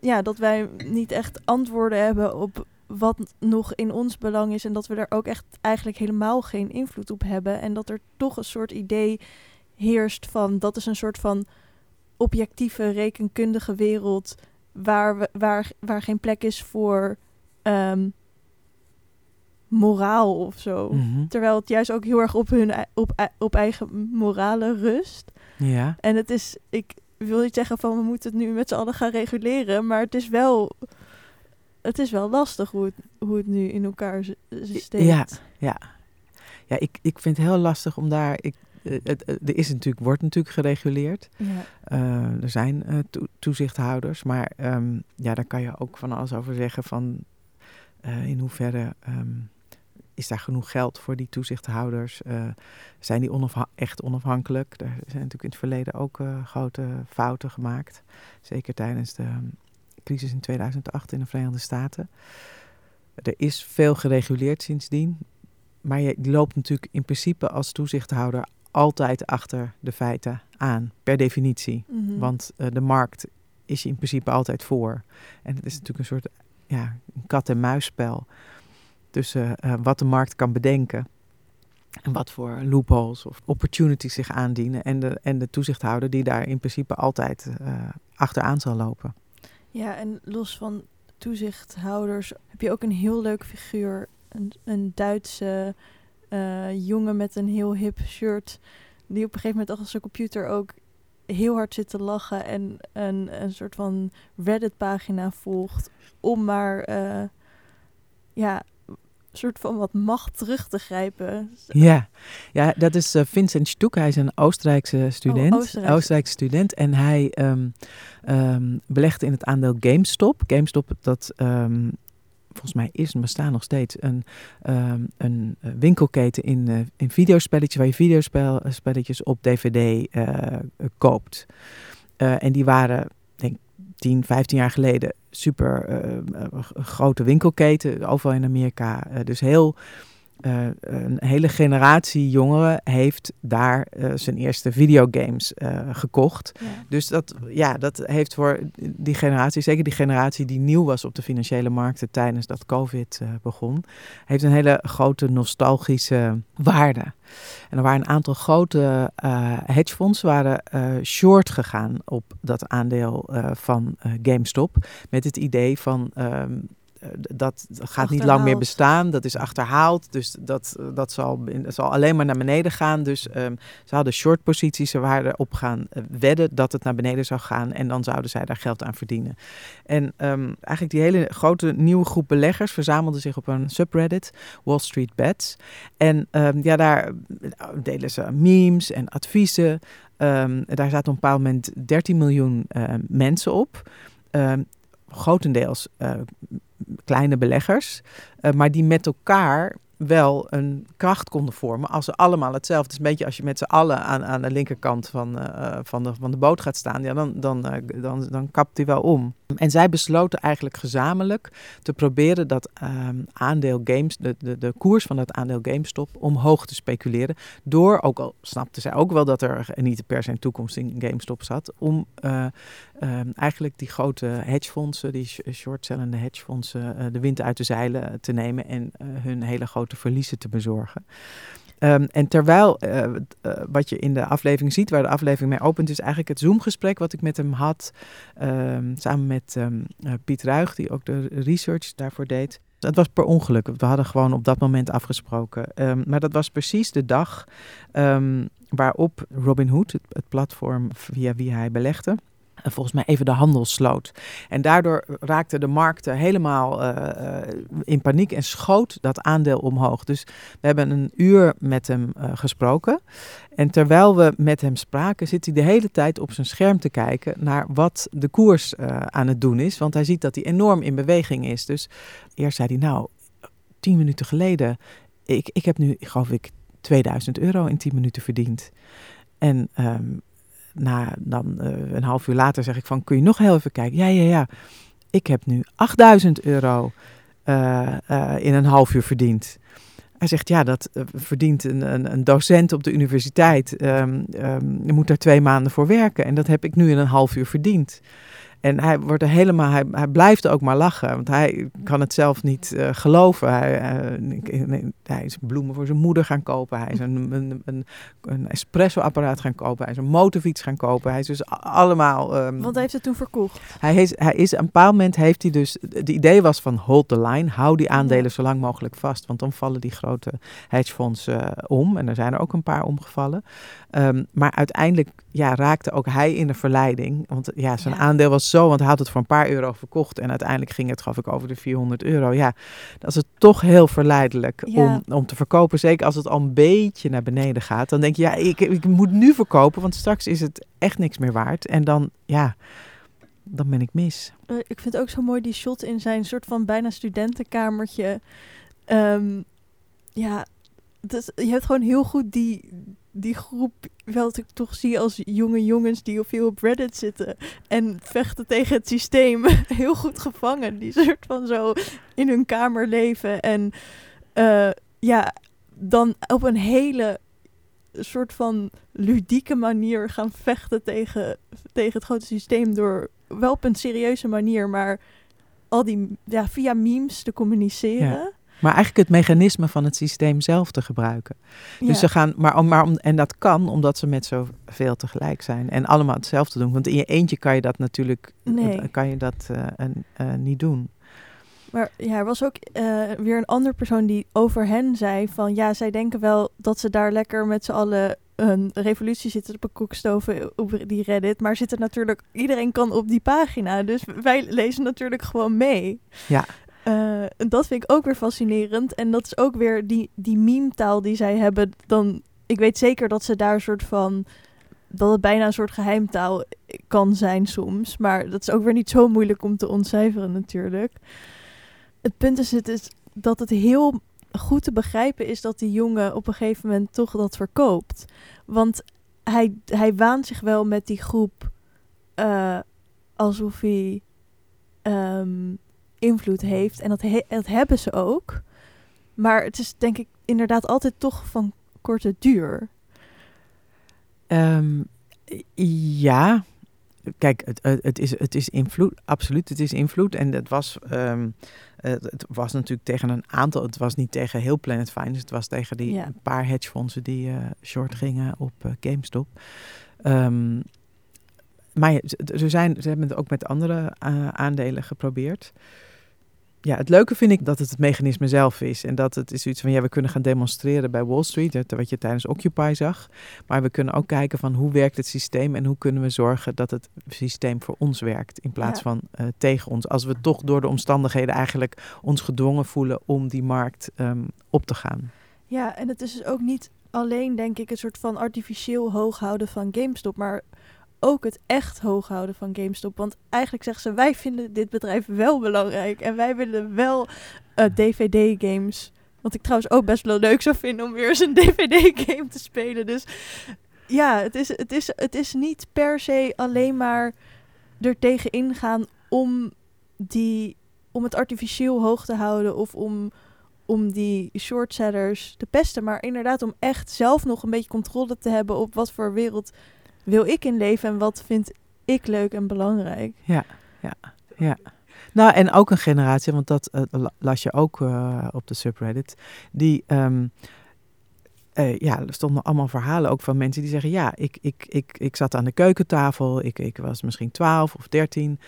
ja, dat wij niet echt antwoorden hebben op wat nog in ons belang is en dat we daar ook echt eigenlijk helemaal geen invloed op hebben en dat er toch een soort idee heerst van dat is een soort van objectieve rekenkundige wereld waar, we, waar, waar geen plek is voor um, moraal of zo. Mm -hmm. Terwijl het juist ook heel erg op hun op, op eigen morale rust. Ja. En het is, ik wil niet zeggen van we moeten het nu met z'n allen gaan reguleren, maar het is wel, het is wel lastig hoe het, hoe het nu in elkaar steekt. Ja, ja. Ja, ik, ik vind het heel lastig om daar. Ik, er is natuurlijk, wordt natuurlijk gereguleerd. Ja. Uh, er zijn uh, to toezichthouders, maar um, ja, daar kan je ook van alles over zeggen van uh, in hoeverre um, is daar genoeg geld voor die toezichthouders? zijn die onafha echt onafhankelijk? Er zijn natuurlijk in het verleden ook grote fouten gemaakt, zeker tijdens de um, crisis in 2008 in de Verenigde Staten. Er is veel gereguleerd sindsdien. Maar je loopt natuurlijk in principe als toezichthouder altijd achter de feiten aan, per definitie. Mm -hmm. Want uh, de markt is je in principe altijd voor. En het is natuurlijk een soort ja, een kat-en-muisspel tussen uh, wat de markt kan bedenken. En wat voor loopholes of opportunities zich aandienen. En de, en de toezichthouder die daar in principe altijd uh, achteraan zal lopen. Ja, en los van toezichthouders heb je ook een heel leuk figuur. Een, een Duitse uh, jongen met een heel hip shirt. Die op een gegeven moment als zijn computer ook heel hard zit te lachen en een, een soort van Reddit-pagina volgt om maar eh, ja, een soort van wat macht terug te grijpen. Ja, ja dat is uh, Vincent Stoek. Hij is een Oostenrijkse student. Oh, Oostenrijkse. Oostenrijkse student. En hij um, um, belegt in het aandeel GameStop. GameStop, dat um, volgens mij is en bestaan nog steeds een, um, een winkelketen in, uh, in videospelletjes waar je videospelletjes op DVD koopt. En die waren, denk 10, 15 jaar geleden super grote winkelketen, overal in Amerika. dus heel uh, een hele generatie jongeren heeft daar uh, zijn eerste videogames uh, gekocht. Ja. Dus dat, ja, dat heeft voor die generatie, zeker die generatie die nieuw was op de financiële markten tijdens dat COVID begon, heeft een hele grote nostalgische waarde. En er waren een aantal grote hedgefondsen waren short gegaan op dat aandeel van GameStop met het idee van um, dat gaat niet lang meer bestaan. Dat is achterhaald. Dus dat, dat zal, zal alleen maar naar beneden gaan. Dus um, ze hadden short posities. Ze waren op gaan uh, wedden dat het naar beneden zou gaan. En dan zouden zij daar geld aan verdienen. En um, eigenlijk die hele grote nieuwe groep beleggers verzamelde zich op een subreddit, Wall Street Bets. En um, ja, daar delen ze memes en adviezen. daar zaten op een bepaald moment 13 miljoen uh, mensen op. grotendeels uh, kleine beleggers, uh, maar die met elkaar wel een kracht konden vormen als ze allemaal hetzelfde. Het is een beetje als je met z'n allen aan, aan de linkerkant van, uh, van, de, van de boot gaat staan, ja, dan, dan, uh, dan, dan kapt hij wel om. En zij besloten eigenlijk gezamenlijk te proberen dat um, aandeel games, de, de, de koers van dat aandeel GameStop omhoog te speculeren. Door, ook al snapten zij ook wel dat er niet per se een toekomst in GameStop zat, om um, eigenlijk die grote hedgefondsen, die shortsellende hedgefondsen, de wind uit de zeilen te nemen en hun hele grote verliezen te bezorgen. Um, en terwijl uh, uh, wat je in de aflevering ziet, waar de aflevering mee opent, is eigenlijk het Zoom-gesprek wat ik met hem had. Um, samen met um, uh, Piet Ruig, die ook de research daarvoor deed. Dat was per ongeluk. We hadden gewoon op dat moment afgesproken. maar dat was precies de dag waarop Robinhood, het, het platform via wie hij belegde, volgens mij even de handel sloot. En daardoor raakten de markten helemaal uh, in paniek en schoot dat aandeel omhoog. Dus we hebben een uur met hem gesproken. En terwijl we met hem spraken, zit hij de hele tijd op zijn scherm te kijken naar wat de koers aan het doen is. Want hij ziet dat hij enorm in beweging is. Dus eerst zei hij, nou, tien minuten geleden, ik, ik heb nu, geloof ik, 2000 euro in 10 minuten verdiend. En um, na dan uh, een half uur later zeg ik van, kun je nog heel even kijken? Ja, ja, ja. Ik heb nu 8000 euro uh, uh, in een half uur verdiend. Hij zegt, ja, dat verdient een, een, een, docent op de universiteit. Um, um, je moet daar twee maanden voor werken. En dat heb ik nu in een half uur verdiend. En hij wordt er helemaal, hij, hij blijft ook maar lachen, want hij kan het zelf niet uh, geloven. Hij, uh, hij is bloemen voor zijn moeder gaan kopen, hij is een, een, een, een espresso-apparaat gaan kopen, hij is een motorfiets gaan kopen. Hij is dus allemaal. Um, want hij heeft het toen verkocht. Hij is, hij is, een bepaald moment heeft hij dus, de idee was van hold the line, hou die aandelen ja. zo lang mogelijk vast, want dan vallen die grote hedgefondsen uh, om. En er zijn er ook een paar omgevallen. Um, maar uiteindelijk ja, raakte ook hij in de verleiding, want ja, zijn ja. aandeel was zo, want hij had het voor een paar euro verkocht en uiteindelijk ging het, gaf ik, over de 400 euro. Ja, dat is het toch heel verleidelijk ja. om, om te verkopen. Zeker als het al een beetje naar beneden gaat. Dan denk je, ja, ik, ik moet nu verkopen, want straks is het echt niks meer waard. En dan, ja, dan ben ik mis. Uh, ik vind ook zo mooi die shot in zijn soort van bijna studentenkamertje. Um, ja, dus je hebt gewoon heel goed die, die groep, wat ik toch zie als jonge jongens die veel op Reddit zitten en vechten tegen het systeem, heel goed gevangen. Die soort van zo in hun kamer leven en uh, ja, dan op een hele soort van ludieke manier gaan vechten tegen, tegen het grote systeem door wel op een serieuze manier, maar al die ja, via memes te communiceren. Maar eigenlijk het mechanisme van het systeem zelf te gebruiken. Dus ja. ze gaan, maar, maar om, en dat kan omdat ze met zoveel tegelijk zijn en allemaal hetzelfde doen. Want in je eentje kan je dat natuurlijk nee. kan je dat, uh, uh, niet doen. Maar ja, er was ook uh, weer een andere persoon die over hen zei van ja, zij denken wel dat ze daar lekker met z'n allen een revolutie zit op een koekstoven op die Reddit. Maar zit er natuurlijk, iedereen kan op die pagina. Dus wij lezen natuurlijk gewoon mee. Ja. Uh, dat vind ik ook weer fascinerend. En dat is ook weer die, die meme-taal die zij hebben. Dan, ik weet zeker dat ze daar een soort van. dat het bijna een soort geheimtaal kan zijn soms. Maar dat is ook weer niet zo moeilijk om te ontcijferen, natuurlijk. Het punt is, het is dat het heel goed te begrijpen is dat die jongen op een gegeven moment toch dat verkoopt. Want hij, hij waant zich wel met die groep uh, alsof hij um, invloed heeft. En dat, he dat hebben ze ook. Maar het is denk ik inderdaad altijd toch van korte duur. Um, ja, kijk, het, het, is, het is invloed, absoluut, het is invloed. En het was, um, het was natuurlijk tegen een aantal, het was niet tegen heel Planet Finance, het was tegen die ja. paar hedgefondsen die uh, short gingen op uh, GameStop. Um, maar er zijn, ze hebben het ook met andere uh, aandelen geprobeerd ja, het leuke vind ik dat het het mechanisme zelf is. En dat het is iets van, ja, we kunnen gaan demonstreren bij Wall Street, wat je tijdens Occupy zag. Maar we kunnen ook kijken van hoe werkt het systeem en hoe kunnen we zorgen dat het systeem voor ons werkt in plaats van uh, tegen ons. Als we toch door de omstandigheden eigenlijk ons gedwongen voelen om die markt um, op te gaan. Ja, en het is dus ook niet alleen, denk ik, een soort van artificieel hoog houden van GameStop, maar ook het echt hoog houden van GameStop. Want eigenlijk zeggen ze, wij vinden dit bedrijf wel belangrijk. En wij willen wel eh, DVD-games. Wat ik trouwens ook best wel leuk zou vinden om weer eens een DVD-game te spelen. Dus ja, het is, het, is, het is niet per se alleen maar er tegen ingaan om, die, om het artificieel hoog te houden. Of om, om die shortsellers te pesten. Maar inderdaad om echt zelf nog een beetje controle te hebben op wat voor wereld wil ik in leven en wat vind ik leuk en belangrijk. Ja, ja, ja. Nou, en ook een generatie, want dat uh, las je ook uh, op de subreddit, die... Um, uh, ja, er stonden allemaal verhalen ook van mensen die zeggen: Ja, ik, ik, ik, ik zat aan de keukentafel, ik, ik was misschien 12 of 13.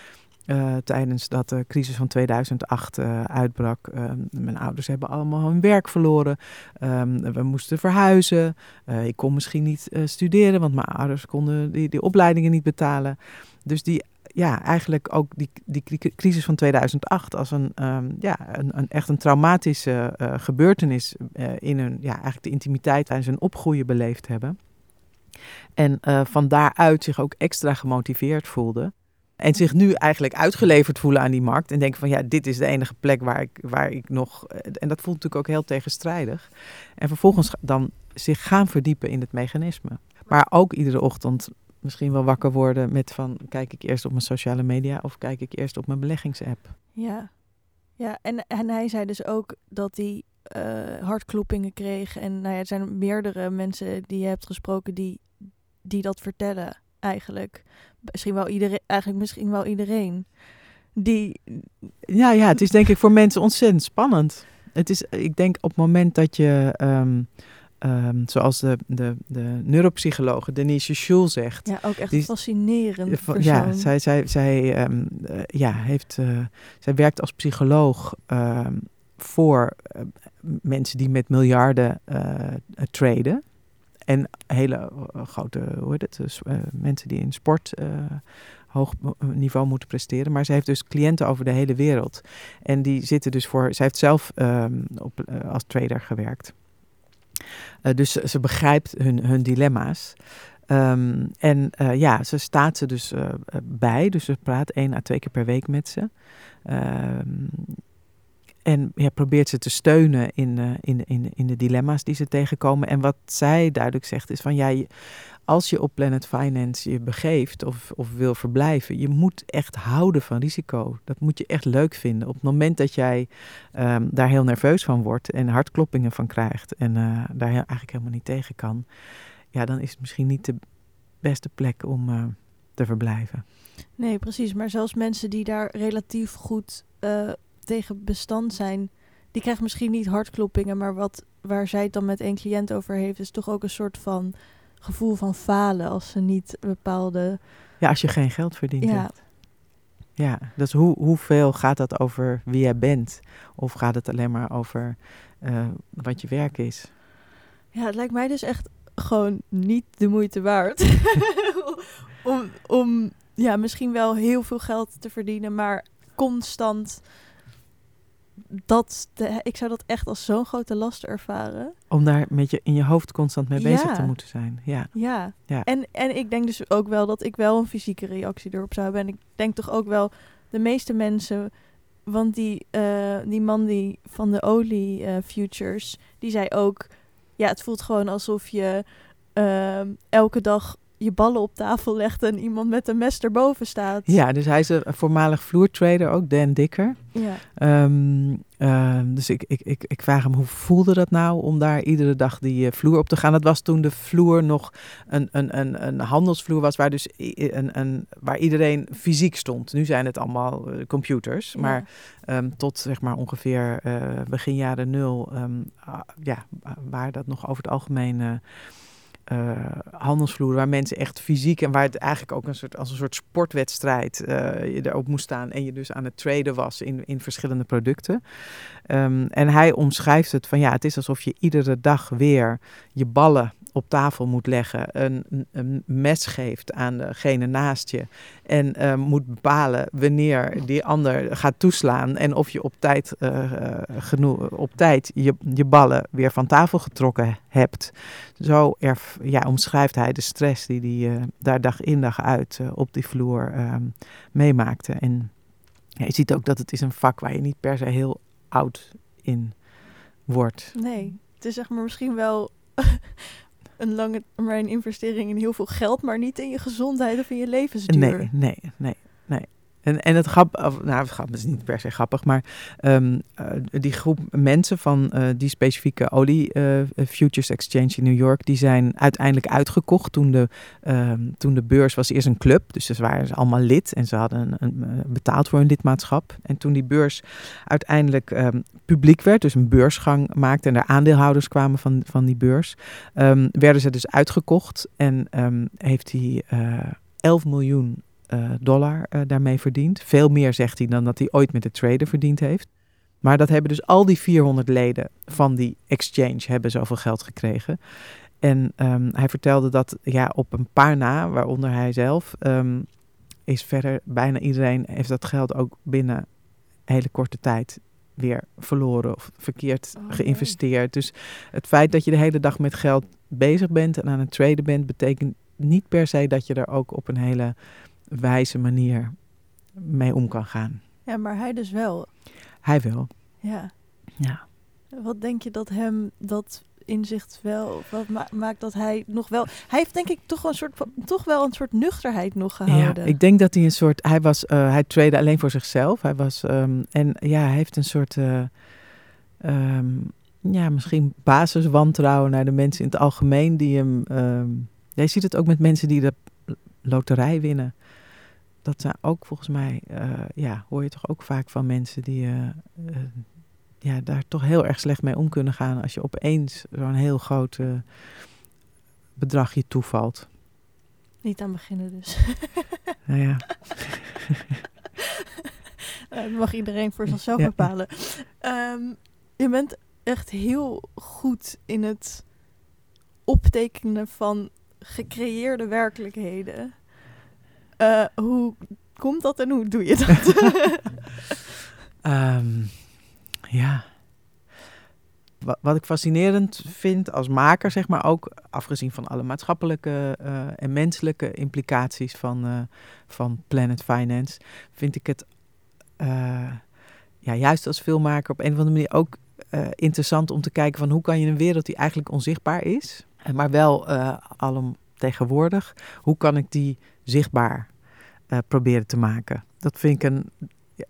Uh, tijdens dat de crisis van 2008 uh, uitbrak. Uh, mijn ouders hebben allemaal hun werk verloren. Um, we moesten verhuizen. Eh, ik kon misschien niet studeren, want mijn ouders konden die, die opleidingen niet betalen. Dus die, ja, eigenlijk ook die, die crisis van 2008 als een, um, ja, een, een, echt een traumatische gebeurtenis in hun, ja, eigenlijk de intimiteit tijdens hun opgroeien beleefd hebben. En van daaruit zich ook extra gemotiveerd voelden. En zich nu eigenlijk uitgeleverd voelen aan die markt. En denken van ja, dit is de enige plek waar ik, waar ik nog. Eh, en dat voelt natuurlijk ook heel tegenstrijdig. En vervolgens dan zich gaan verdiepen in het mechanisme. Maar ook iedere ochtend misschien wel wakker worden met van kijk ik eerst op mijn sociale media of kijk ik eerst op mijn beleggingsapp. Ja, ja en, en hij zei dus ook dat hij uh, hartkloppingen kreeg. En nou ja, er zijn meerdere mensen die je hebt gesproken die, die dat vertellen eigenlijk misschien wel iedereen, eigenlijk misschien wel iedereen. Die... Ja, ja, het is denk ik voor mensen ontzettend spannend. Het is, ik denk op het moment dat je, um, um, zoals de, de, de neuropsychologe Denise Schul zegt. Ja, ook echt die, fascinerend. Ja, zij, zij, zij, um, uh, ja, heeft, uh, zij werkt als psycholoog voor uh, mensen die met miljarden traden. En hele eh, grote, hoe heet het, dus, uh, mensen die in sport hoog niveau moeten presteren. Maar ze heeft dus cliënten over de hele wereld. En die zitten dus voor, zij heeft zelf um, op, als trader gewerkt. dus ze begrijpt hun, hun dilemma's. Um, en ja, ze staat ze dus bij. Dus ze praat één à twee keer per week met ze. Um, en ja, probeert ze te steunen in, uh, in, in, in de dilemma's die ze tegenkomen. En wat zij duidelijk zegt is van ja, als je op Planet Finance je begeeft of, of wil verblijven, je moet echt houden van risico. Dat moet je echt leuk vinden. Op het moment dat jij um, daar heel nerveus van wordt en hartkloppingen van krijgt en uh, daar eigenlijk helemaal niet tegen kan, ja, dan is het misschien niet de beste plek om uh, te verblijven. Nee, precies. Maar zelfs mensen die daar relatief goed tegen bestand zijn, die krijgt misschien niet hartkloppingen, maar wat waar zij het dan met één cliënt over heeft, is toch ook een soort van gevoel van falen als ze niet bepaalde. Ja, als je geen geld verdient. Ja. Hebt. Ja, dus hoe, hoeveel gaat dat over wie jij bent? Of gaat het alleen maar over uh, wat je werk is? Ja, het lijkt mij dus echt gewoon niet de moeite waard. om, om ja, misschien wel heel veel geld te verdienen, maar constant dat, de, ik zou dat echt als zo'n grote last ervaren. Om daar met je in je hoofd constant mee bezig Ja. te moeten zijn. Ja. Ja. Ja. En, en ik denk dus ook wel dat ik wel een fysieke reactie erop zou hebben. En ik denk toch ook wel de meeste mensen. Want die, eh, die man die van de olie eh, futures, die zei ook... Ja, het voelt gewoon alsof je ehm, elke dag je ballen op tafel legt... en iemand met een mes erboven staat. ja, dus hij is een voormalig vloertrader ook, Dan Dikker. Ja. Ehm, ehm, dus ik, ik, ik, ik vraag hem, hoe voelde dat nou om daar iedere dag die eh, vloer op te gaan? Dat was toen de vloer nog een, een, een, een handelsvloer was waar, dus een, een, waar iedereen fysiek stond. Nu zijn het allemaal eh, computers, maar ehm, tot zeg maar ongeveer eh, begin jaren nul, ah, ja, waar dat nog over het algemeen... eh, eh, handelsvloeren waar mensen echt fysiek en waar het eigenlijk ook een soort, als een soort sportwedstrijd eh, je erop moest staan en je dus aan het traden was in, in verschillende producten. Ehm, en hij omschrijft het van ja, het is alsof je iedere dag weer je ballen op tafel moet leggen, een, een- mes geeft aan degene naast je en eh, moet bepalen wanneer die ander gaat toeslaan en of je op tijd, eh, eh, genoeg, op tijd je, je ballen weer van tafel getrokken hebt. Zo erf, ja, omschrijft hij de stress die hij eh, daar dag in dag uit op die vloer ehm, meemaakte. En ja, je ziet ook dat het is een vak waar je niet per se heel oud in wordt. Nee, het is zeg maar misschien wel een lange termijn investering in heel veel geld, maar niet in je gezondheid of in je levensduur. Nee, nee, nee, nee. En, en het grap, of, nou, het is niet per se grappig, maar ehm, eh, die groep mensen van eh, die specifieke olie eh, Futures Exchange in New York, die zijn uiteindelijk uitgekocht toen de, ehm, toen de beurs was eerst een club, dus ze waren ze allemaal lid en ze hadden een, betaald voor hun lidmaatschap. En toen die beurs uiteindelijk ehm, publiek werd, dus een beursgang maakte en er aandeelhouders kwamen van, van die beurs, werden ze dus uitgekocht en heeft hij eh 11 miljoen eh, dollar eh, daarmee verdiend. Veel meer zegt hij dan dat hij ooit met de trader verdiend heeft. Maar dat hebben dus al die 400 leden van die exchange hebben zoveel geld gekregen. En ehm, hij vertelde dat ja, op een paar na, waaronder hij zelf, ehm, is verder bijna iedereen heeft dat geld ook binnen een hele korte tijd weer verloren of verkeerd Oh, nee. geïnvesteerd. Dus het feit dat je de hele dag met geld bezig bent en aan het traden bent, betekent niet per se dat je er ook op een hele wijze manier mee om kan gaan. Ja, maar hij dus wel. Hij wel. Ja. Ja. Wat denk je dat hem dat inzicht wel, wat ma- maakt dat hij nog wel... Hij heeft denk ik toch, wel een soort, toch wel een soort nuchterheid nog gehouden. Ja, ik denk dat hij een soort. Hij was. eh, hij trade alleen voor zichzelf. Hij was. ehm, en ja, hij heeft een soort. eh, ehm, ja, misschien basiswantrouwen naar de mensen in het algemeen die hem. ehm, ja, je ziet het ook met mensen die de loterij winnen. Dat zijn ook volgens mij. eh, ja, hoor je toch ook vaak van mensen die. eh, eh, ja, daar toch heel erg slecht mee om kunnen gaan als je opeens zo'n heel groot eh, bedrag je toevalt. Niet aan beginnen dus. Nou ja, Dat mag iedereen voor zichzelf Ja. bepalen. Ehm, je bent echt heel goed in het optekenen van gecreëerde werkelijkheden. Eh, hoe komt dat en hoe doe je dat? Ehm, ja. Wat, ik fascinerend vind als maker, zeg maar ook afgezien van alle maatschappelijke eh, en menselijke implicaties van, eh, van Planet Finance, vind ik het ja, juist als filmmaker op een of andere manier ook interessant om te kijken van hoe kan je een wereld die eigenlijk onzichtbaar is, maar wel eh alomtegenwoordig, hoe kan ik die zichtbaar eh, proberen te maken? Dat vind ik een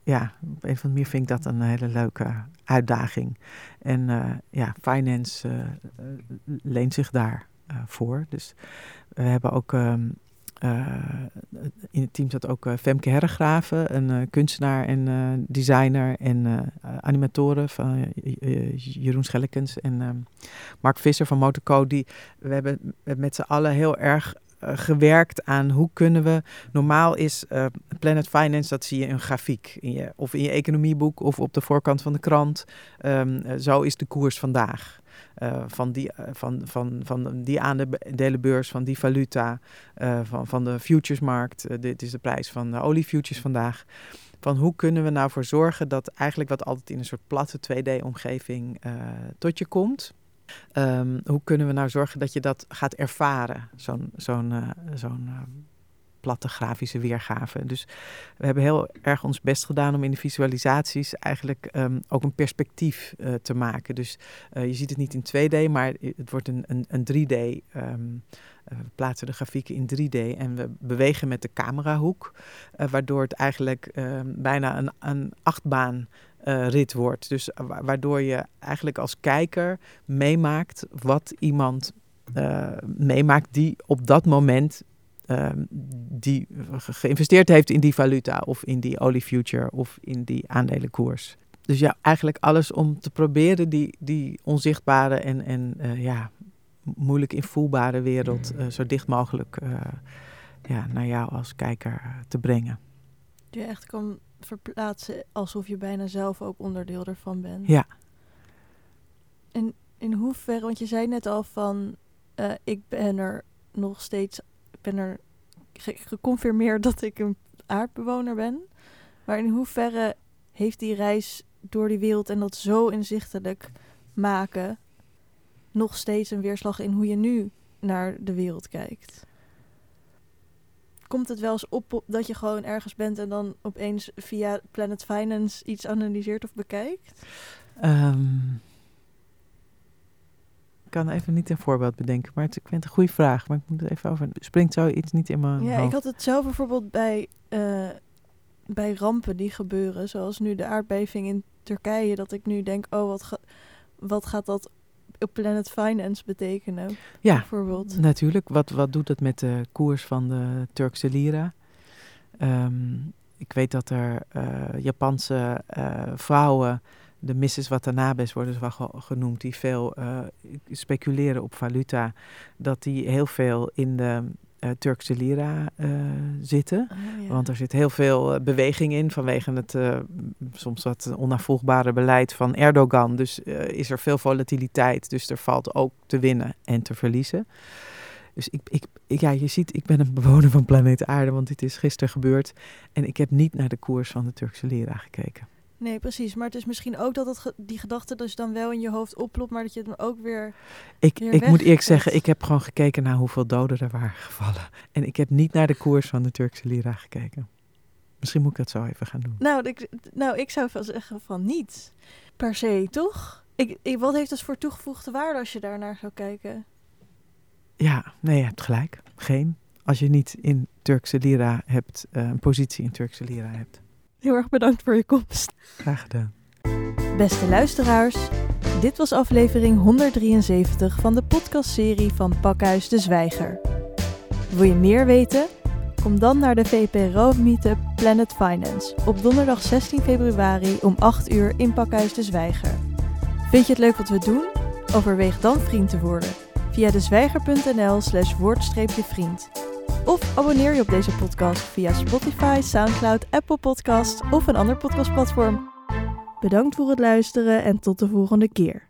ja, op een of andere manier vind ik dat een hele leuke uitdaging. En eh, ja, finance eh, leent zich daar voor. Dus we hebben ook. ehm, eh, in het team zat ook Femke Herregraven, een kunstenaar en designer en animatoren van Jeroen Schellekens en ehm, Mark Visser van Motorco. Die, we hebben met z'n allen heel erg gewerkt aan hoe kunnen we Normaal is eh, Planet Finance, dat zie je in een grafiek. In je, of in je economieboek of op de voorkant van de krant. Ehm, eh, zo is de koers vandaag. eh, van, die, eh, van, van, van die aandelenbeurs, van die valuta, eh, van, van de futuresmarkt. Dit is de prijs van de oliefutures vandaag. Van hoe kunnen we nou voor zorgen dat eigenlijk wat altijd in een soort platte 2D-omgeving tot je komt. Um, hoe kunnen we nou zorgen dat je dat gaat ervaren, zo'n zo'n zo'n platte grafische weergave. Dus we hebben heel erg ons best gedaan om in de visualisaties eigenlijk um, ook een perspectief uh, te maken. Dus je ziet het niet in 2D, maar het wordt een, een, een 3D. Um, ehm, we plaatsen de grafieken in 3D en we bewegen met de camerahoek, waardoor het eigenlijk bijna een, een achtbaan uh, rit wordt. Dus waardoor je eigenlijk als kijker meemaakt wat iemand uh, meemaakt die op dat moment Ehm, die geïnvesteerd heeft in die valuta of in die oliefuture of in die aandelenkoers. Dus ja, eigenlijk alles om te proberen die, die onzichtbare en, en uh, ja, moeilijk invoelbare wereld uh, zo dicht mogelijk uh, ja, naar jou als kijker te brengen. Je echt kan verplaatsen alsof je bijna zelf ook onderdeel ervan bent. Ja. En in hoeverre, want je zei net al van, ik ben er nog steeds ben er geconfirmeerd dat ik een aardbewoner ben. Maar in hoeverre heeft die reis door die wereld en dat zo inzichtelijk maken nog steeds een weerslag in hoe je nu naar de wereld kijkt? Komt het wel eens op dat je gewoon ergens bent en dan opeens via Planet Finance iets analyseert of bekijkt? Um, kan even niet een voorbeeld bedenken, maar het, ik vind het een goede vraag. Maar ik moet er even over. Springt zoiets niet in mijn. Ja, ik had het zelf bijvoorbeeld bij, uh, bij rampen die gebeuren, zoals nu de aardbeving in Turkije, dat ik nu denk: oh, wat, ga, wat gaat dat Planet Finance betekenen? Ja, bijvoorbeeld. natuurlijk. Wat, wat doet het met de koers van de Turkse lira? Um, ik weet dat er uh, Japanse uh, vrouwen de Mrs. Watanabes worden ze wel genoemd, die veel uh, speculeren op valuta, dat die heel veel in de Turkse lira uh, zitten. Oh, ja. Want er zit heel veel beweging in vanwege het soms wat onafvolgbare beleid van Erdogan. Dus is er veel volatiliteit, dus er valt ook te winnen en te verliezen. Dus ik, ik, ja, je ziet, ik ben een bewoner van planeet Aarde, want dit is gisteren gebeurd. En ik heb niet naar de koers van de Turkse lira gekeken. Nee, precies. Maar het is misschien ook dat het ge die gedachte dus dan wel in je hoofd oplopt, maar dat je het dan ook weer. Ik, ik moet eerlijk zeggen, ik heb gewoon gekeken naar hoeveel doden er waren gevallen. En ik heb niet naar de koers van de Turkse lira gekeken. Misschien moet ik dat zo even gaan doen. Nou, ik, nou, ik zou wel zeggen van niet. Per se, toch? Ik, ik, wat heeft dat voor toegevoegde waarde als je daar naar zou kijken? Ja, nee, je hebt gelijk. Geen. Als je niet in Turkse lira hebt, uh, een positie in Turkse lira hebt. Heel erg bedankt voor je komst. Graag gedaan. Beste luisteraars, dit was aflevering 173 van de podcastserie van Pakhuis de Zwijger. Wil je meer weten? Kom dan naar de VPRO Meetup Planet Finance op donderdag 16 februari om 8 uur in Pakhuis de Zwijger. Vind je het leuk wat we doen? Overweeg dan vriend te worden via dezwijger.nl slash woord-vriend. Of abonneer je op deze podcast via Spotify, Soundcloud, Apple Podcasts of een ander podcastplatform. Bedankt voor het luisteren en tot de volgende keer.